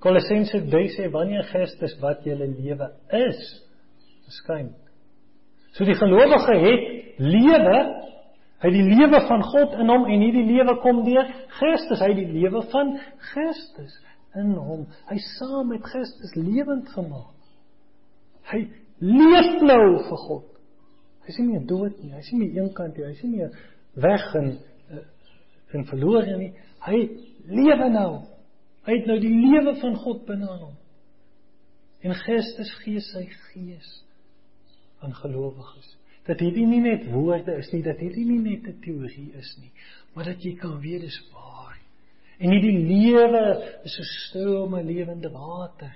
Kolossense 3 sê wanneer Christus wat julle lewe is, verskyn. So die gelowige het lewe, hy die lewe van God in hom en nie die lewe kom deur Christus, hy die lewe van Christus in hom. Hy saam met Christus lewend gemaak. Hy leef nou vir God. Hy is nie meer dood nie, hy is nie meer eenkant nie, hy is nie meer weg en en verlore nie. Hy lewe nou Hy het nou die lewe van God binne in hom. En Christus gee sy gees aan gelowiges. Dat hierdie nie net woorde is nie, dat hierdie nie net 'n teorie is nie, maar dat jy kan weet dis waar. En hierdie lewe is so strome lewende water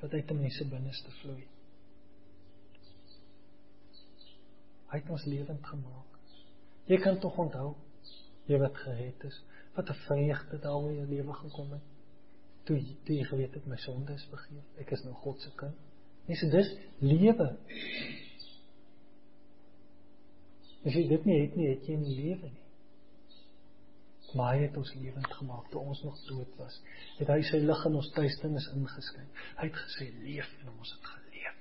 wat uit 'n mens se binneste vloei. Hy het ons lewend gemaak. Jy kan tog onthou jy wat gered is, wat 'n vreugde daaroor in jou lewe gekom het toe toe jy geweet het my sonde is vergeef. Ek is nou God se kind. Nee, so dis lewe. As jy dit nie het nie, het jy nie lewe nie. Maar hy het ons lewend gemaak toe ons nog dood was. Het hy sy lig in ons duisternis ingeskyn. Hy het gesê leef en ons het geleef.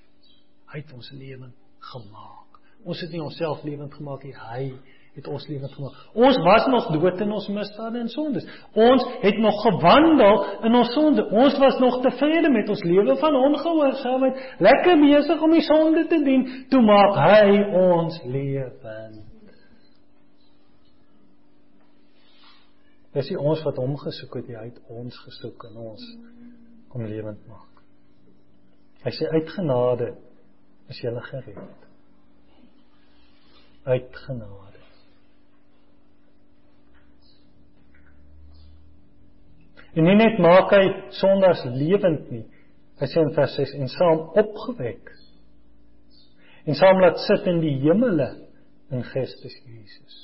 Hy het ons lewend gemaak. Ons het nie onsself lewend gemaak nie, hy het ons lewe gemaak. Ons was nog dood in ons misdade en sondes. Ons het nog gewandel in ons sonde. Ons was nog tevrede met ons lewe van ongehoorsaamheid, lekker besig om die sonde te dien. Toe maak hy ons lewend. Dis nie ons wat hom gesoek het hy het ons gesoek en ons kom lewend maak. Hy sê uit genade is jy gered. Uit genade En nie net maak hy sondaars lewend nie. Hy sê in vers 6 en saam opgewek. En saam laat sit in die hemele in Christus Jesus.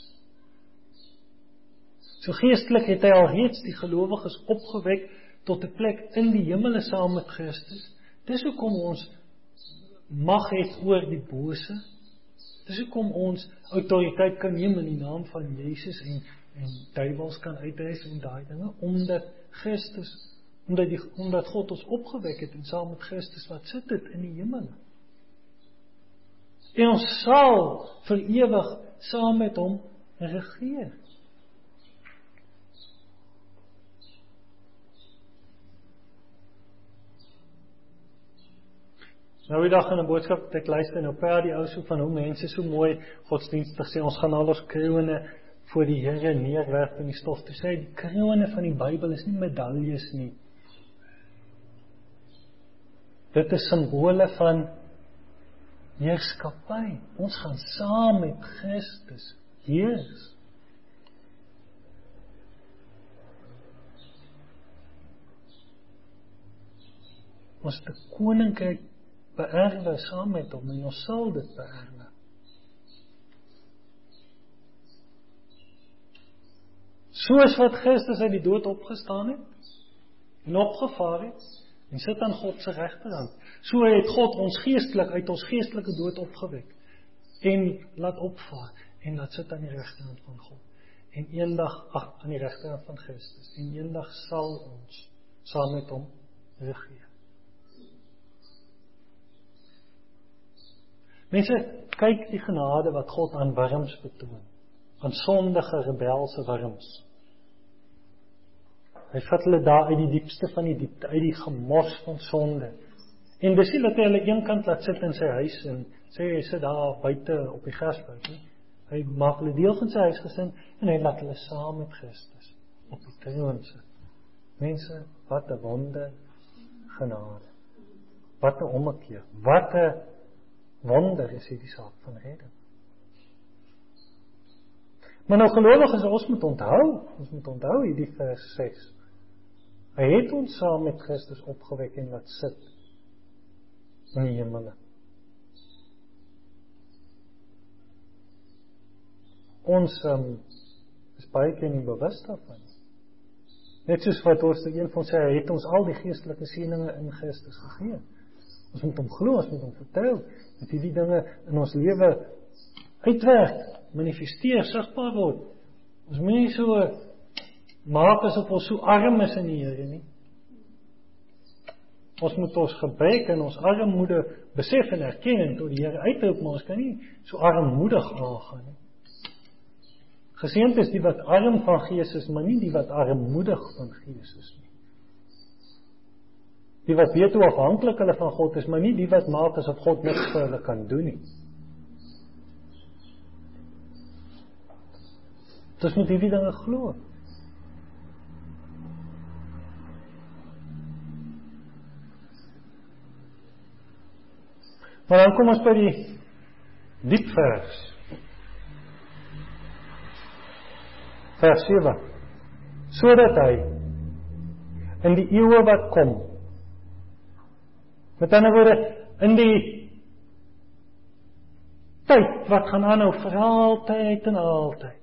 So geestelik het hy al reeds die gelowiges opgewek tot 'n plek in die hemele saam met Christus. Dis hoekom ons mag het oor die bose. Dis hoekom ons autoriteit kan neem in die naam van Jesus en en duiwels kan uitdryf en daai dinge omdat Christus omdat die omdat God ons opgewek het en saam met Christus wat sit dit in die hemel. En ons sal vir ewig saam met hom regeer. Nou die dag in 'n boodskap wat ek luister nou praat die ou so van hoe mense so mooi godsdienstig sê ons gaan al ons krones voor die Here neerwerp in die stof. Toe sê hy die krone van die Bybel is nie medaljes nie. Dit is simbole van heerskappy. Ons gaan saam met Christus heers. Ons te koninkryk beerwe saam met hom en ons sal dit beerwe. Soos wat Christus uit die dood opgestaan het en opgevaar het en sit aan God se regterhand. So het God ons geestelik uit ons geestelike dood opgewek en laat opvaar en laat sit aan die regterhand van God. En eendag ag aan die regterhand van Christus en eendag sal ons saam met hom regeer. Mense, kyk die genade wat God aan wurms betoon. Aan sondige rebelse wurms. Hy vat hulle daar uit die diepste van die diepte, uit die gemors van sonde. En dis nie dat hy hulle eenkant laat sit in sy huis en sê hy sit daar buite op die grasveld nie. Hy maak hulle deel van sy huisgesin en hy laat hulle saam met Christus op die troon sit. Mense, wat 'n wonder genade. Wat 'n ommekeer. Wat 'n wonder is hierdie saak van redding. Maar nou gelowiges, ons moet onthou, ons moet onthou hierdie vers 6. Hy het ons saam met Christus opgewek en laat sit in die hemel. Ons um, is baie keer nie bewus daarvan. Net soos wat ons die een van sê, hy het ons al die geestelike seënings in Christus gegee. Ons moet hom glo, ons moet hom vertrou dat hierdie dinge in ons lewe uitwerk, manifesteer, sigbaar word. Ons moenie so maak asof ons so arm is in die Here nie. Ons moet ons gebrek en ons armoede besef en erken en tot die Here uitroep, maar ons kan nie so armoedig aangaan nie. Geseënd is die wat arm van gees is, maar nie die wat armoedig van gees is nie. Die wat weet hoe afhanklik hulle van God is, maar nie die wat maak asof God niks vir hulle kan doen nie. Dis moet hierdie dinge glo. Maar dan kom ons by die diep vers. Vers 7. Sodat hy in die eeue wat kom Met ander woorde in die tyd wat gaan aanhou vir altyd en altyd.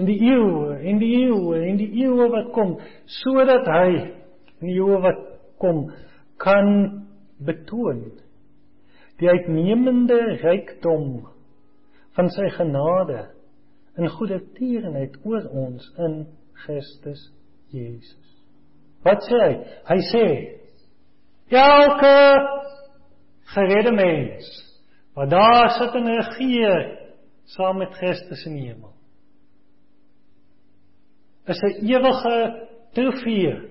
In die eeue, in die eeue, in die eeue wat kom, sodat hy in die eeue wat kom kan betoon die uitnemende rykdom van sy genade in goeie tierenheid oor ons in Christus Jesus. Wat sê hy? Hy sê Elke geredde mens wat daar sit en regeer saam met Christus in die hemel. Is 'n ewige trofee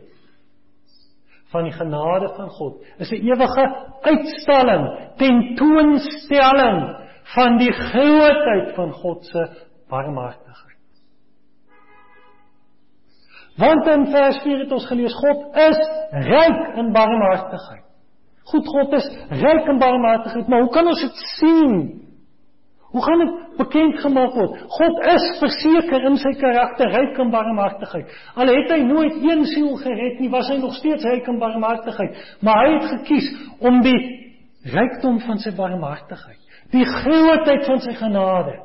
van die genade van God. Is 'n ewige uitstalling, tentoonstelling van die grootheid van God se barmhartigheid. Want in vers 4 het ons gelees God is ryk in barmhartigheid. Goed God is ryk in barmhartigheid, maar hoe kan ons dit sien? Hoe gaan dit bekend gemaak word? God is verseker in sy karakter ryk in barmhartigheid. Al het hy nooit een siel gered nie, was hy nog steeds ryk in barmhartigheid, maar hy het gekies om die rykdom van sy barmhartigheid, die grootheid van sy genade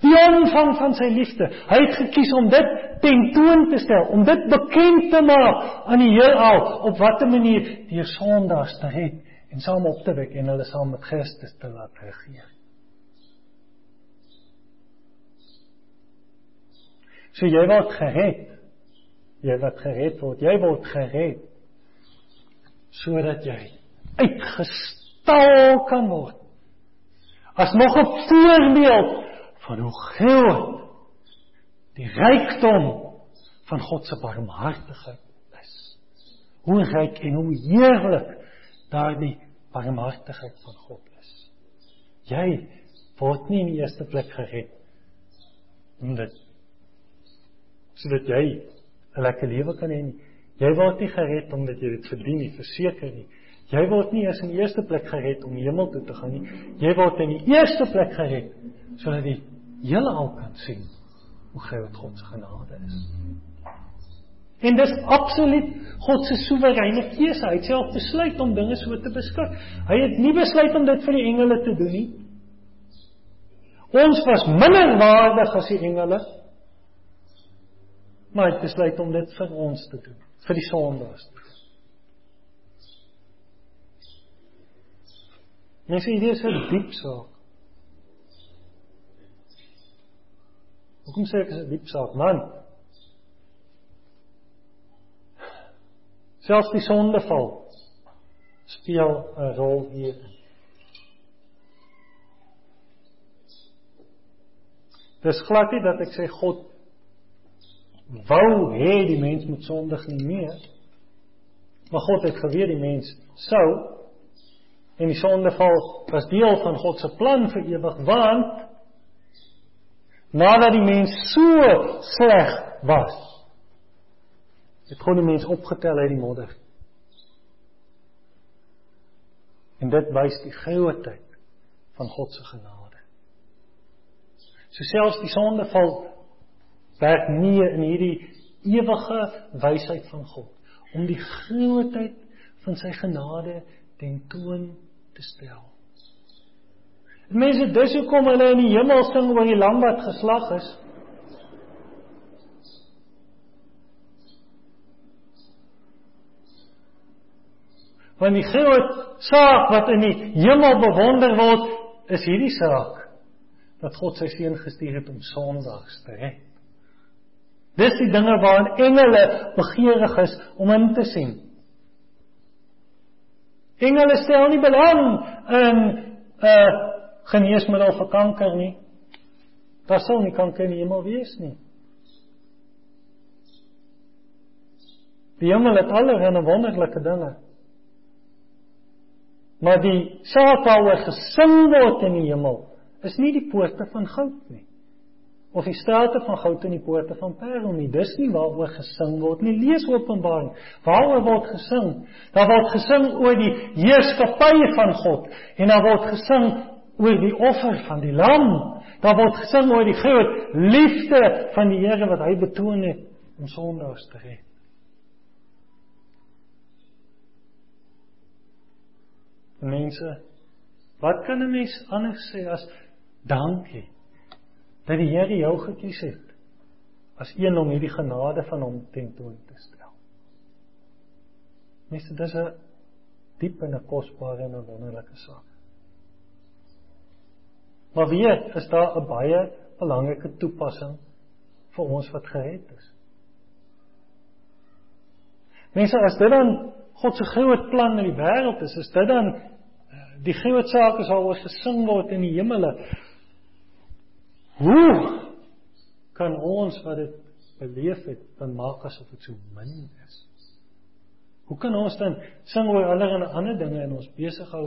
Die omvang van sy liefde. Hy het gekies om dit tentoon te stel, om dit bekend te maak aan die heelal op watter manier deur sondaars te red en saam op te wek en hulle saam met Christus te laat regeer. So jy word gered. Jy word gered word. Jy word gered sodat jy uitgestal kan word. As nog 'n voorbeeld van hoe groot die rykdom van God se barmhartigheid is. Hoe ryk en hoe heerlik daardie barmhartigheid van God is. Jy word nie in die eerste plek gered omdat sodat jy 'n lekker lewe kan hê nie. Jy word nie gered omdat jy dit verdien nie, verseker nie. Jy word nie eens in die eerste plek gered om hemel toe te gaan nie. Jy word in die eerste plek gered sodat die hele al kan sien hoe groot God se genade is. En dis absoluut God se soewereine keuse. Hy het self besluit om dinge so te beskik. Hy het nie besluit om dit vir die engele te doen nie. Ons was minder waardig as die engele. Maar hy het besluit om dit vir ons te doen, vir die sondaars. Mens sê dit is 'n diep saak. Hoekom sê ek is 'n diep saak, man? Selfs die sondeval speel 'n rol hier. Dis glad nie dat ek sê God wou hê die mens moet sondig nie meer. Maar God het geweet die mens sou en die sondeval was deel van God se plan vir ewig want nadat die mens so sleg was het God die mens opgetel uit die modder. En dit wys die grootheid van God se genade. So selfs die sondeval werk nie in hierdie ewige wysheid van God om die grootheid van sy genade ten toon te stel. Mense, dis hoekom hulle in die hemel sing oor die lam wat geslag is. Want die groot saak wat in die hemel bewonder word, is hierdie saak dat God sy seun gestuur het om sondaars te red. Dis die dinge waarin engele begeerig is om in te sien. Engele stel nie belang in 'n uh, geneesmiddel vir kanker nie. Daar sal nie kanker in die hemel wees nie. Die hemel het allerlei wonderlike dinge. Maar die saak waaroor gesing word in die hemel is nie die poorte van goud nie. Of die strate van goud en die poorte van parel nie. Dis nie waaroor gesing word nie. Lees Openbaring. Waaroor word gesing? Daar word gesing oor die heerskappy van God en daar word gesing oor die offer van die lam. Daar word gesing oor die groot liefde van die Here wat hy betoon het om sondaars te red. Mense, wat kan 'n mens anders sê as dankie dat die Here jou gekies het as een om hierdie genade van hom tentoon te stel. Mense, dis 'n diep en 'n kosbare en 'n wonderlike saak. Maar weet, is daar 'n baie belangrike toepassing vir ons wat gered is. Mense, as dit dan God se groot plan in die wêreld is, is dit dan die groot saak is al oor gesing word in die hemele. Hoe kan ons wat dit beleef het, dan maak asof dit so min is? Hoe kan ons dan sing oor allerlei ander dinge en ons besig hou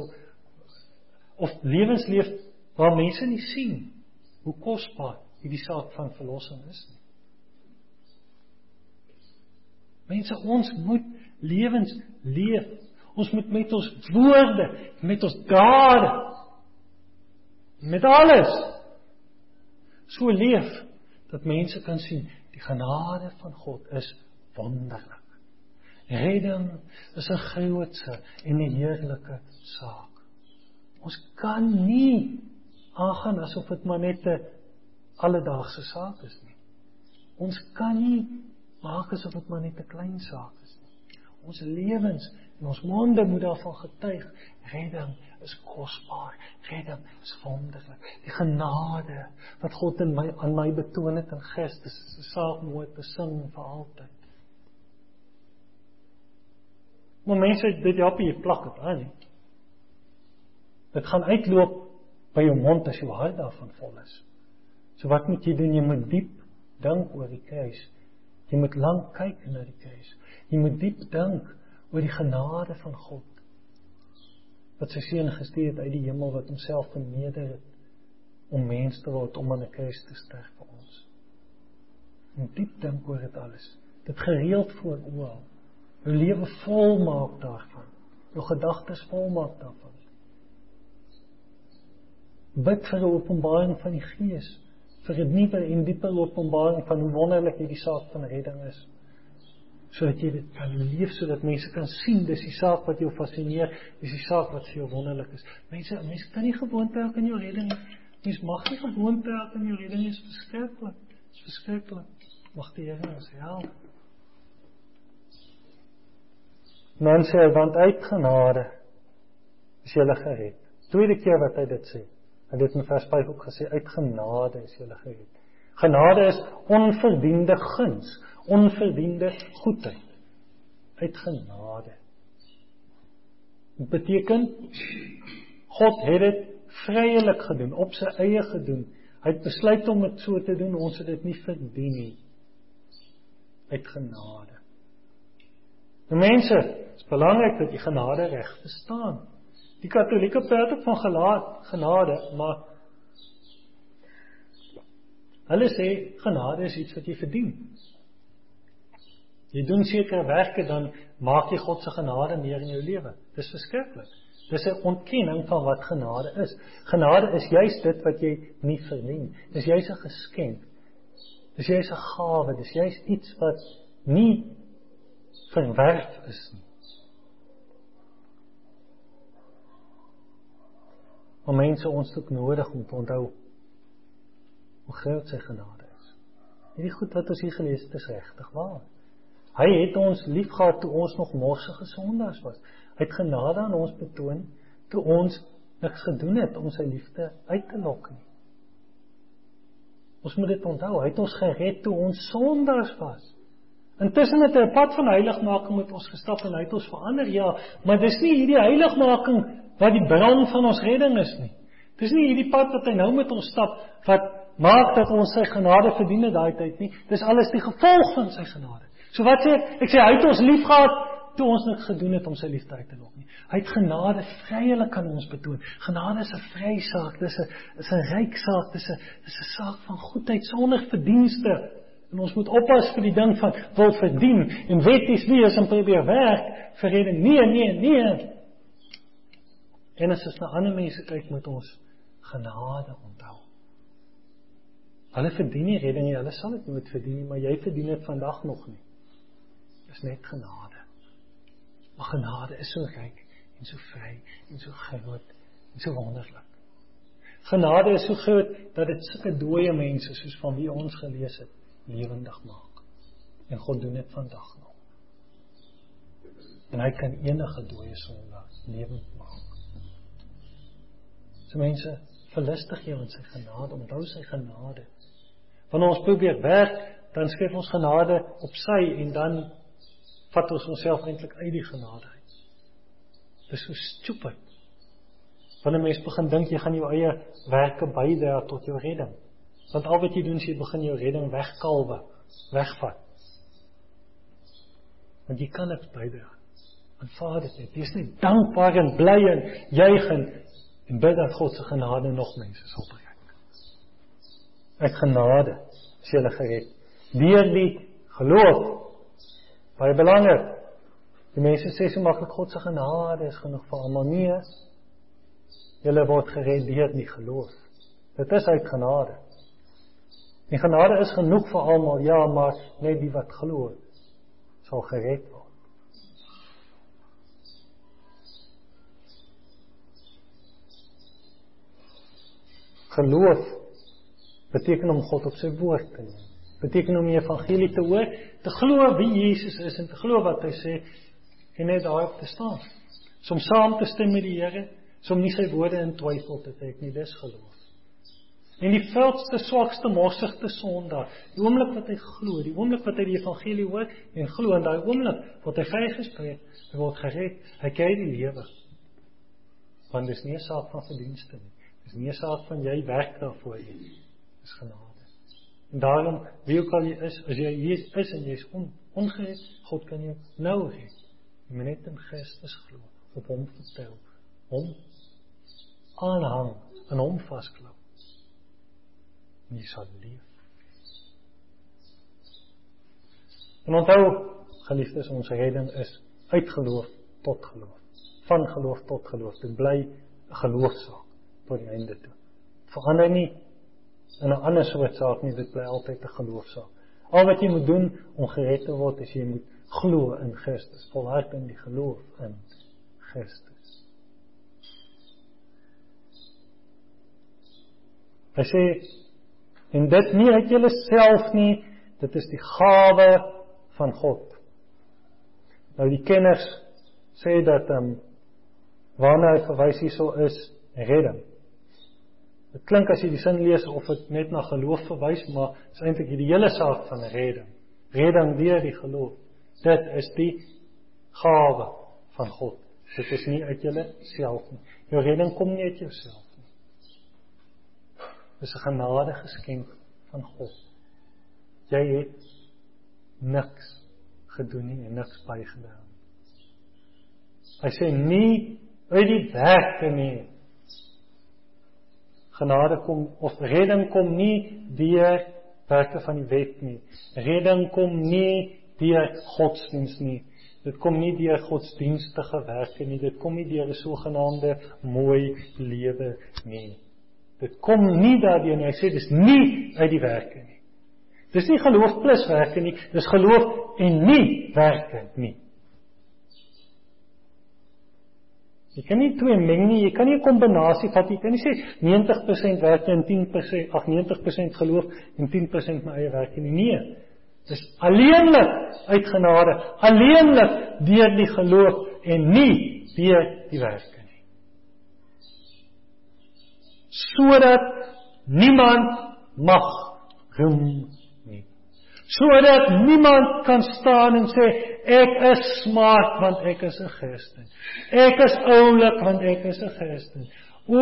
of lewens leef waar mense nie sien hoe kosbaar hierdie saak van verlossing is nie? Mense, ons moet lewens leef Ons moet met ons woorde, met ons dade, met alles so leef dat mense kan sien die genade van God is wonderlik. Redding is 'n grootse en 'n heerlike saak. Ons kan nie aangaan asof dit maar net 'n alledaagse saak is nie. Ons kan nie maak asof dit maar net 'n klein saak is nie. Ons lewens En ons monde moet daarvan getuig. Redding is kosbaar. Redding is wonderlik. Die genade wat God in my aan my betoon het in Christus is 'n saak mooi te sing vir altyd. Maar mense, dit help jy plak dit aan. Dit gaan uitloop by jou mond as jou hart daarvan vol is. So wat moet jy doen? Jy moet diep dink oor die kruis. Jy moet lank kyk na die kruis. Jy moet diep dink oor die genade van God wat sy seun gestuur het uit die hemel wat homself verneder het om mens te word om aan 'n kruis te sterf vir ons. En diep dink oor dit alles. Dit gereeld voor oë. Jou lewe vol maak daarvan. jou gedagtes volmaak daarvan. Bid vir 'n openbaring van die Gees, vir 'n nuwe en dieper openbaring van hoe wonderlik hierdie saak van redding is. Sodat jy dit kan leef sodat mense kan sien dis die saak wat jou fascineer, dis die saak wat vir jou wonderlik is. Mense, mense kan nie gewoonte raak in jou redding nie. Mens mag nie gewoonte raak in jou redding nie, is verskriklik. Dis verskriklik. Mag die Here ons help. Men sê want uit genade is jy gered. Tweede keer wat hy dit sê. Hy het in vers 5 ook gesê uit genade is jy gered. Genade is onverdiende guns, onverdiende goedheid. Uit genade. Dit beteken God het dit vryelik gedoen, op sy eie gedoen. Hy het besluit om dit so te doen, ons het dit nie verdien nie. Uit genade. Die mense, dit is belangrik dat jy genade reg verstaan. Die Katolieke praat ook van gelaat genade, maar hulle sê genade is iets wat jy verdien. Jy doen sekere werke dan maak jy God se genade meer in jou lewe. Dis verskriklik. Dis 'n ontkenning van wat genade is. Genade is juis dit wat jy nie verdien. Dis juis 'n geskenk. Dis juis 'n gawe, dis juis iets wat nie verwerf is nie. Om mense ons ook nodig om te onthou hoe groot sy genade is. Hierdie goed wat ons hier gelees het is regtig waar. Hy het ons liefgehad toe ons nog morsige sondaars was. Hy het genade aan ons betoon toe ons niks gedoen het om sy liefde uit te lok nie. Ons moet dit onthou, hy het ons gered toe ons sondaars was. Intussen het hy 'n pad van heiligmaking met ons gestap en hy het ons verander, ja, maar dis nie hierdie heiligmaking wat die bron van ons redding is nie. Dis nie hierdie pad wat hy nou met ons stap wat maak dat ons sy genade verdien daai tyd nie. Dis alles die gevolg van sy genade. So wat sê ek? Ek sê hy het ons liefgehad toe ons niks gedoen het om sy liefde uit te lok nie. Hy het genade vryelik aan ons betoon. Genade is 'n vrye saak, dis 'n is 'n ryk saak, dis 'n dis 'n saak van goedheid sonder verdienste. En ons moet oppas vir die ding van wil verdien en wetties wees en probeer werk vir rede nee nee nee. En as ons na ander mense kyk met ons genade onthou. Hulle verdien nie redding nie, hulle sal dit nooit verdien nie, maar jy verdien dit vandag nog nie. Dis net genade. Maar genade is so ryk en so vry en so groot en so wonderlik. Genade is so groot dat dit sulke dooie mense soos van wie ons gelees het lewendig maak. En God doen dit vandag nog. En hy kan enige dooie sondaar lewend. So mense, verlustig jou in sy genade, onthou sy genade. Wanneer ons probeer werk, dan skryf ons genade op sy en dan vat ons onsself eintlik uit die genade uit. Dis so stupid. Wanneer mense begin dink jy gaan jou eie werke bydra tot jou redding. Want al wat jy doen is jy begin jou redding wegkalwe, wegvat. Want jy kan dit bydra. Aanvaar dit net. Wees net dankbaar en bly en juig en, en bid dat God se genade nog mense sal bereik. Uit genade is jy gered. Deur die geloof. Baie belangrik. Die mense sê so maklik God se genade is genoeg vir almal nie. Julle word gered deur die geloof. Dit is uit genade. Die genade is genoeg vir almal, ja, maar net die wat glo sal gered word. Geloof beteken om God op sy woord te neem. Beteken om die evangelie te hoor, te glo wie Jesus is en te glo wat hy sê en net daarop te staan. Om saam te stem met die Here, om nie sy woorde in twyfel te trek nie, dis geloof. En die veldste swakste morsigte sondaar, die oomblik wat hy glo, die oomblik wat hy die evangelie hoor en glo en daai oomblik word hy vrygespreek, hy word gered, hy kry die lewe. Want dis nie 'n saak van verdienste nie. Dis nie 'n saak van jy werk daarvoor nie. Dis genade. En daarom, wie ook al jy is, as jy hier is en jy's on, ongered, God kan jou nou red. Jy moet net in Christus glo, op hom vertrou, hom aanhang en hom vasklou nie sal leef. En onthou, geliefdes, ons redding is uit geloof tot geloof. van geloof tot geloof. Dit bly 'n geloofsaak tot die einde toe. Verander nie in 'n ander soort saak nie, dit bly altyd 'n geloofsaak. Al wat jy moet doen om gered te word, is jy moet glo in Christus, volhard in die geloof in Christus. Hy sê en dit nie uit jouself nie, dit is die gawe van God. Nou die kenners sê dat ehm um, waarna hy verwys hierso is redding. Dit klink as jy die sin lees of dit net na geloof verwys, maar dit is eintlik die hele saak van redding. Redding deur die geloof. Dit is die gawe van God. Dit is nie uit jouself nie. Jou redding kom nie uit jouself nie. Dit is 'n genade geskenk van God. Jy het niks gedoen nie en niks bygedra. Hy sê nie uit die werke nie. Genade kom of redding kom nie deur werke van die wet nie. Redding kom nie deur godsdiens nie. Dit kom nie deur godsdienstige werke nie. Dit kom nie deur 'n sogenaamde mooi lewe nie. Dit kom nie daardeur nie. Hy sê dis nie uit die werke nie. Dis nie geloof plus werke nie. Dis geloof en nie werke nie. Jy kan nie twee meng nie. Jy kan nie 'n kombinasie vat nie. Jy kan nie sê 90% werk en 10% ag 90% geloof en 10% my eie werk nie. Nee. Dis alleenlik uit genade, alleenlik deur die geloof en nie deur die werke nie. Sodat niemand mag roem sodat niemand kan staan en sê ek is smart want ek is 'n Christen. Ek is oulik want ek is 'n Christen. O,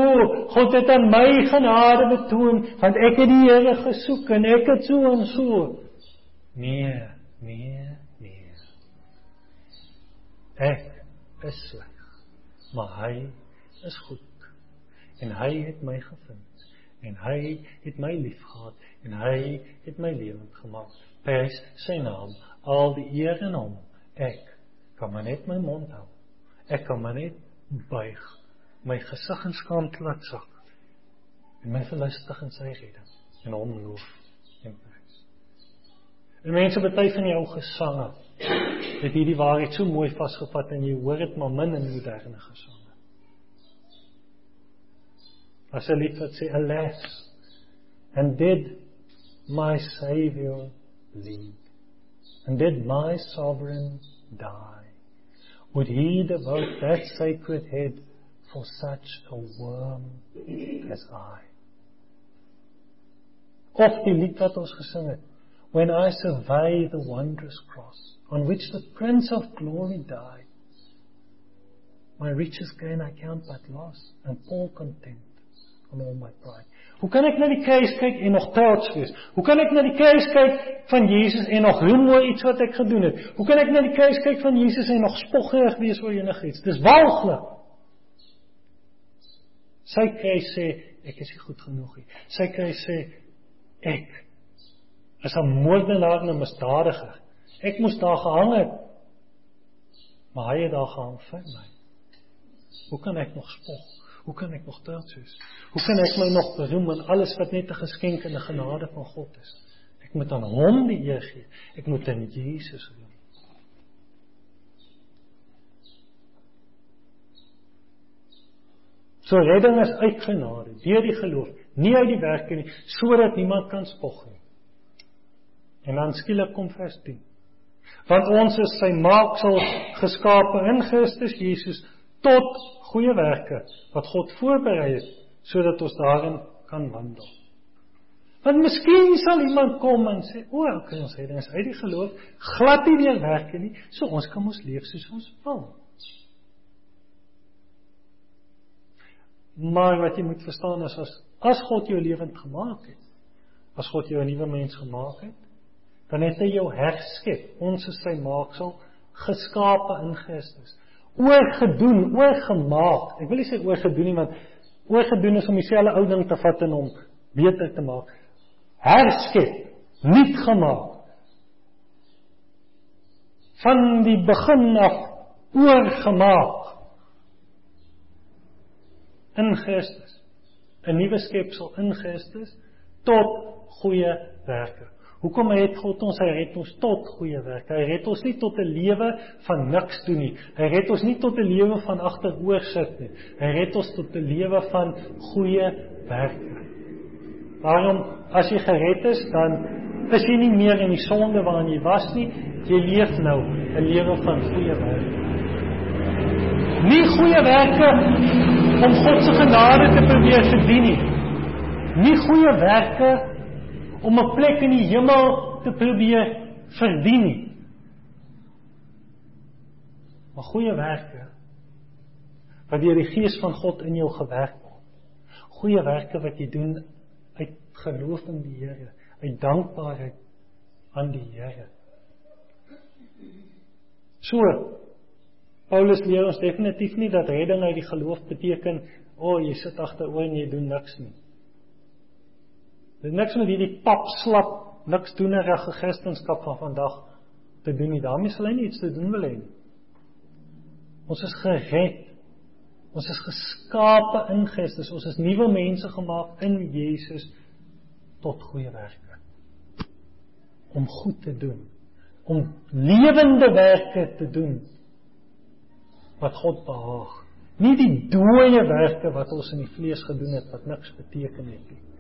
God het aan my genade betoon want ek het die Here gesoek en ek het so en so. Nee, nee, nee. Ek is sleg. Maar hy is goed. En hy het my gevind en hy het my liefgehad en hy het my lewend gemaak prys sy naam, al die eer aan hom. Ek kan maar net my mond hou. Ek kan maar net buig, my gesig in skaamte laat sak. En my verlustig in sy redding en hom loof en prys. En mense baie van jou gesange het hierdie waarheid so mooi vasgevat en jy hoor dit maar min in moderne gesange. Alas and did my savior lead. And did my sovereign die? Would he devote that sacred head for such a worm as I? Of die lied wat ons gesing het, When I survey the wondrous cross on which the Prince of Glory died, my riches gain I count but loss, and all content on all my pride. Hoe kan ek na die kruis kyk en nog trots wees? Hoe kan ek na die kruis kyk van Jesus en nog roem oor iets wat ek gedoen het? Hoe kan ek na die kruis kyk van Jesus en nog spoggerig wees oor enigiets? Dis walglik. Sy kruis sê ek is nie goed genoeg nie. Sy kruis sê ek is 'n moordenaar en 'n misdadiger. Ek moes daar gehang het. Maar hy het daar gehang vir my. Hoe kan ek nog spog? Hoe kan ek nog trots wees? Hoe kan ek my nog beroem aan alles wat net 'n geskenk en 'n genade van God is? Ek moet aan hom die eer gee. Ek moet aan Jesus roem. So redding is uit genade, deur die geloof, nie uit die werke nie, sodat niemand kan spog nie. En dan skielik kom vers 10. Want ons is sy maaksel geskape in Christus Jesus tot goeie werke wat God voorberei het sodat ons daarin kan wandel. Want miskien sal iemand kom en sê, "O, ons het ons uit die geloof glad nie meer werke nie, so ons kan mos leef soos ons wil." Maar wat jy moet verstaan is as as God jou lewend gemaak het, as God jou 'n nuwe mens gemaak het, dan het hy jou herskep. Ons is sy maaksel, geskape in Christus oorgedoen, oorgemaak. Ek wil nie sê oorgedoen nie, want oorgedoen is om dieselfde ou ding te vat en hom beter te maak. Herskep, nuut gemaak. Van die begin af oorgemaak in Christus, 'n nuwe skepsel in Christus tot goeie werke. Hoekom het God ons hy red ons tot goeie werke? Hy red ons nie tot 'n lewe van niks doen nie. Hy red ons nie tot 'n lewe van agteroor sit nie. Hy red ons tot 'n lewe van goeie werke. Waarom as jy gered is, dan is jy nie meer in die sonde waarin jy was nie. Jy leef nou 'n lewe van goeie werke. Nie goeie werke om God se genade te probeer verdien nie. Nie goeie werke om 'n plek in die hemel te probeer verdien nie. Maar goeie werke wat deur die gees van God in jou gewerk word. Goeie werke wat jy doen uit geloof in die Here, uit dankbaarheid aan die Here. So Paulus leer ons definitief nie dat redding uit die geloof beteken, o, oh, jy sit agteroor en jy doen niks nie. Dit niks met hierdie pap slap, niks doenerige Christendom van vandag te doen nie. daarmee sal hy nie iets te doen wil hê nie. Ons is gered. Ons is geskape in Christus. Ons is nuwe mense gemaak in Jesus tot goeie werke. Om goed te doen, om lewende werke te doen wat God behaag. Nie die dooie werke wat ons in die vlees gedoen het wat niks beteken het nie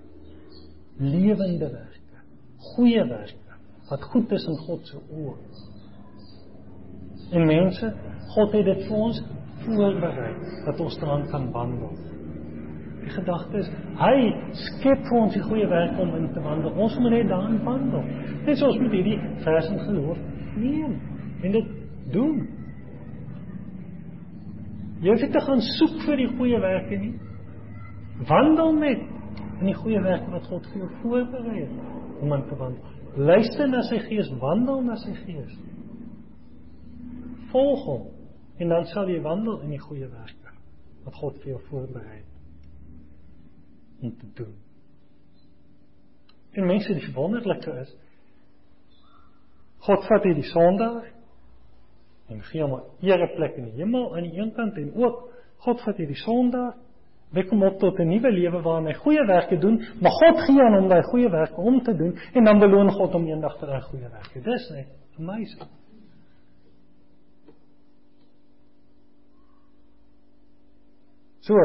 lewende werke, goeie werke wat goed is in God se oë. En mense, God het dit vir ons voorberei dat ons daaraan kan wandel. Die gedagte is hy skep vir ons die goeie werk om in te wandel. Ons moet net daarin wandel. Net soos met hierdie vers in geloof neem en dit doen. Jy hoef nie te gaan soek vir die goeie werke nie. Wandel met in die goeie werk wat God vir jou voorberei het om aan te wandel. Luister na sy gees, wandel na sy gees. Volg hom en dan sal jy wandel in die goeie werke wat God vir jou voorberei het om te doen. En mense, die wonderlike is God vat hierdie sondaar en gee hom 'n ereplek in die hemel aan die een kant en ook God vat hierdie sondaar Wek hom op tot 'n nuwe lewe waarin hy goeie werke doen, maar God gee aan hom daai goeie werke om te doen en dan beloon God hom eendag vir daai goeie werke. Dis net amazing. So,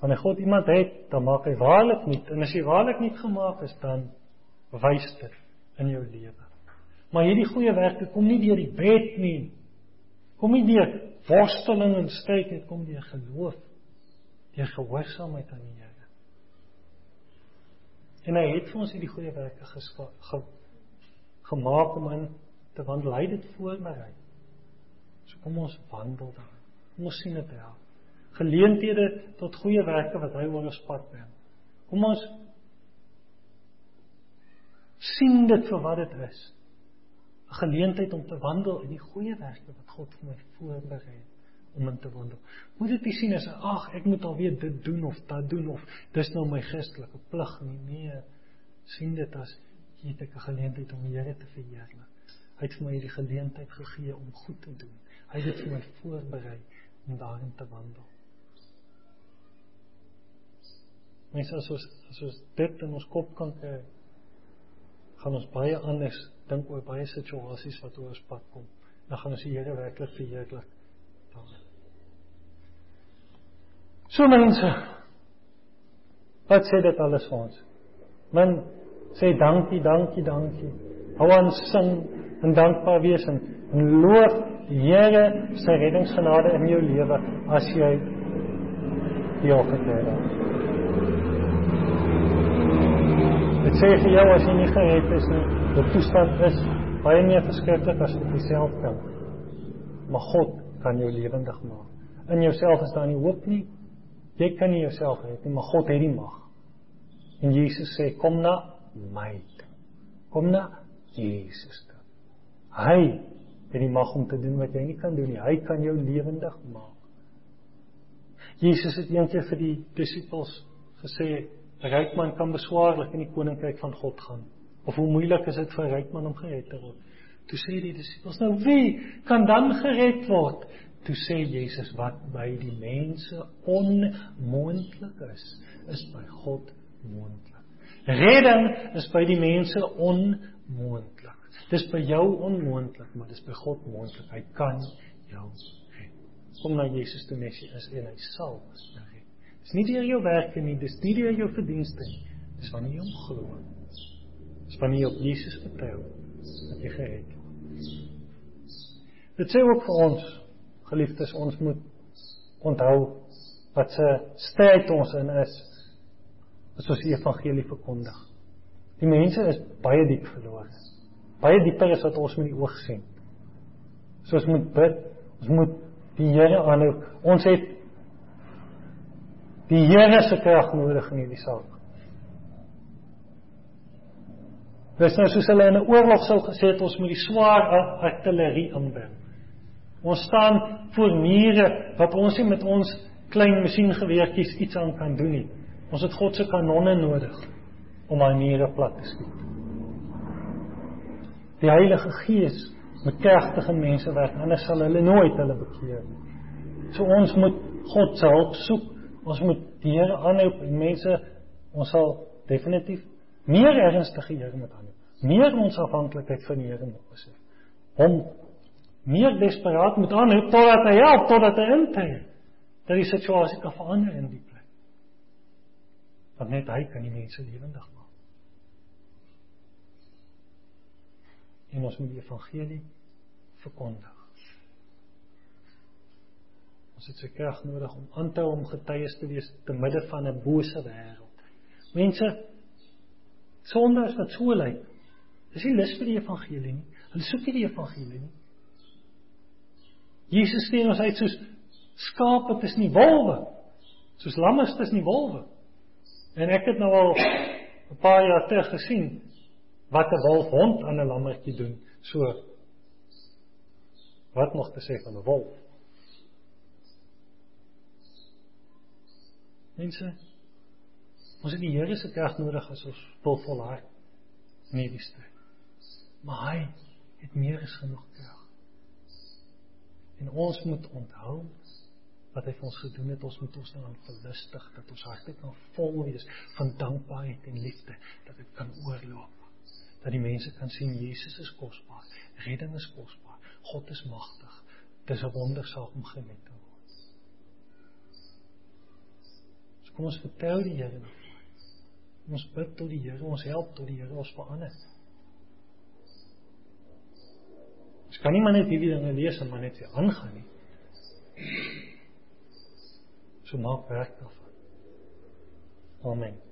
wanneer God iemand het, dan maak hy waarlik nie en as hy waarlik nie gemaak is dan wys dit in jou lewe. Maar hierdie goeie werke kom nie deur die wet nie. Kom nie deur worsteling en stryd nie, kom deur geloof deur gehoorsaamheid aan die Here. En hy het vir ons hierdie goeie werke ge, gemaak om in te wandel. Hy het dit voorberei. So kom ons wandel dan. Kom ons sien dit wel. Geleenthede tot goeie werke wat hy oor ons pad bring. Kom ons sien dit vir wat dit is. 'n Geleentheid om te wandel in die goeie werke wat God vir my voorberei het om in te wandel. Moet dit nie sien as ag, ek moet alweer dit doen of dat doen of dis nou my Christelike plig nie. Nee, sien dit as jy het 'n geleentheid om die Here te verheerlik. Hy het vir my hierdie geleentheid gegee om goed te doen. Hy het dit vir my voorberei om daarin te wandel. Mens as ons as ons dit in ons kop kan kry, gaan ons baie anders dink oor baie situasies wat oor ons pad kom. Dan gaan ons die Here werklik verheerlik. So mense. Wat sê dit alles vir ons? Men sê dankie, dankie, dankie. Hou aan sing en dankbaar wees en, en loof die Here se reddingsgenade in jou lewe as jy die offer het. Dit sê vir jou as jy nie gered is nie, die toestand is baie meer verskriklik as wat jy self kan. Maar God kan jou lewendig maak. In jouself is daar nie hoop nie, Jy kan nie jouself red nie, maar God het die mag. En Jesus sê kom na my. Kom na Jesus toe. Hy het die mag om te doen wat jy nie kan doen nie. Hy kan jou lewendig maak. Jesus het eendag vir die disippels gesê, ryk man kan beswaarlik in die koninkryk van God gaan. Of hoe moeilik is dit vir 'n ryk man om gered te word? Toe sê die disippels, nou wie kan dan gered word? Toe sê Jesus wat by die mense onmoontlik is, is by God moontlik. Redding is by die mense onmoontlik. Dis by jou onmoontlik, maar dis by God moontlik. Hy kan jou red. Kom na Jesus toe net is en hy sal jou red. Dis nie deur jou werke nie, dis nie deur jou verdienste nie. Dis wanneer jy hom glo. Dis wanneer jy op Jesus vertrou dat jy gered word. Dit sê ook vir ons, geliefdes, ons moet onthou wat se stryd ons in is as ons die evangelie verkondig. Die mense is baie diep verlore. Baie dieper as wat ons met die oog sien. So ons moet bid, ons moet die Here aanhou. Ons het die Here se krag nodig in hierdie saak. Dis nou soos hulle in 'n oorlog sou gesê het ons moet die swaar artillerie inbring. Ons staan voor mure wat ons nie met ons klein masjiengeweertjies iets aan kan doen nie. Ons het God se kanonne nodig om daai mure plat te skiet. Die Heilige Gees moet kragtige mense werk, anders sal hulle nooit hulle bekeer nie. So ons moet God se hulp soek. Ons moet die Here aanhou en mense ons sal definitief meer ernstige Here moet aanhou. Meer ons afhanklikheid van die Here moet besef. Hom meer desperaat moet aanhou totdat hy help, totdat hy intree. Dat die situasie kan verander in die plek. Want net hy kan die mense lewendig maak. En ons moet die evangelie verkondig. Ons het se krag nodig om aan te hou om getuies te wees te midde van 'n bose wêreld. Mense sondaars wat so lyk. Dis nie lus vir die evangelie nie. Hulle soek nie die evangelie nie. Jesus sê ons uit soos skape is nie wolwe. Soos lamme is nie wolwe. En ek het nou al 'n paar jaar terug gesien wat 'n wolf hond aan 'n lammetjie doen. So wat nog te sê van 'n wolf? Mense, ons het die Here se krag nodig as ons wil volhard in hierdie stryd. Maar hy het meer as genoeg krag. En ons moet onthou wat hy vir ons gedoen het, ons moet ons daaraan verlustig dat ons harte kan vol wees van dankbaarheid en liefde, dat dit kan oorloop. Dat die mense kan sien Jesus is kosbaar, redding is kosbaar, God is magtig. Dis 'n wondersaak om gered te word. So kom ons vertel die Here. Ons bid tot die Here, ons help tot die Here ons verander. Ons kan nie maar net hierdie dinge lees en maar net weer aangaan nie. So maak werk daarvan. Amen.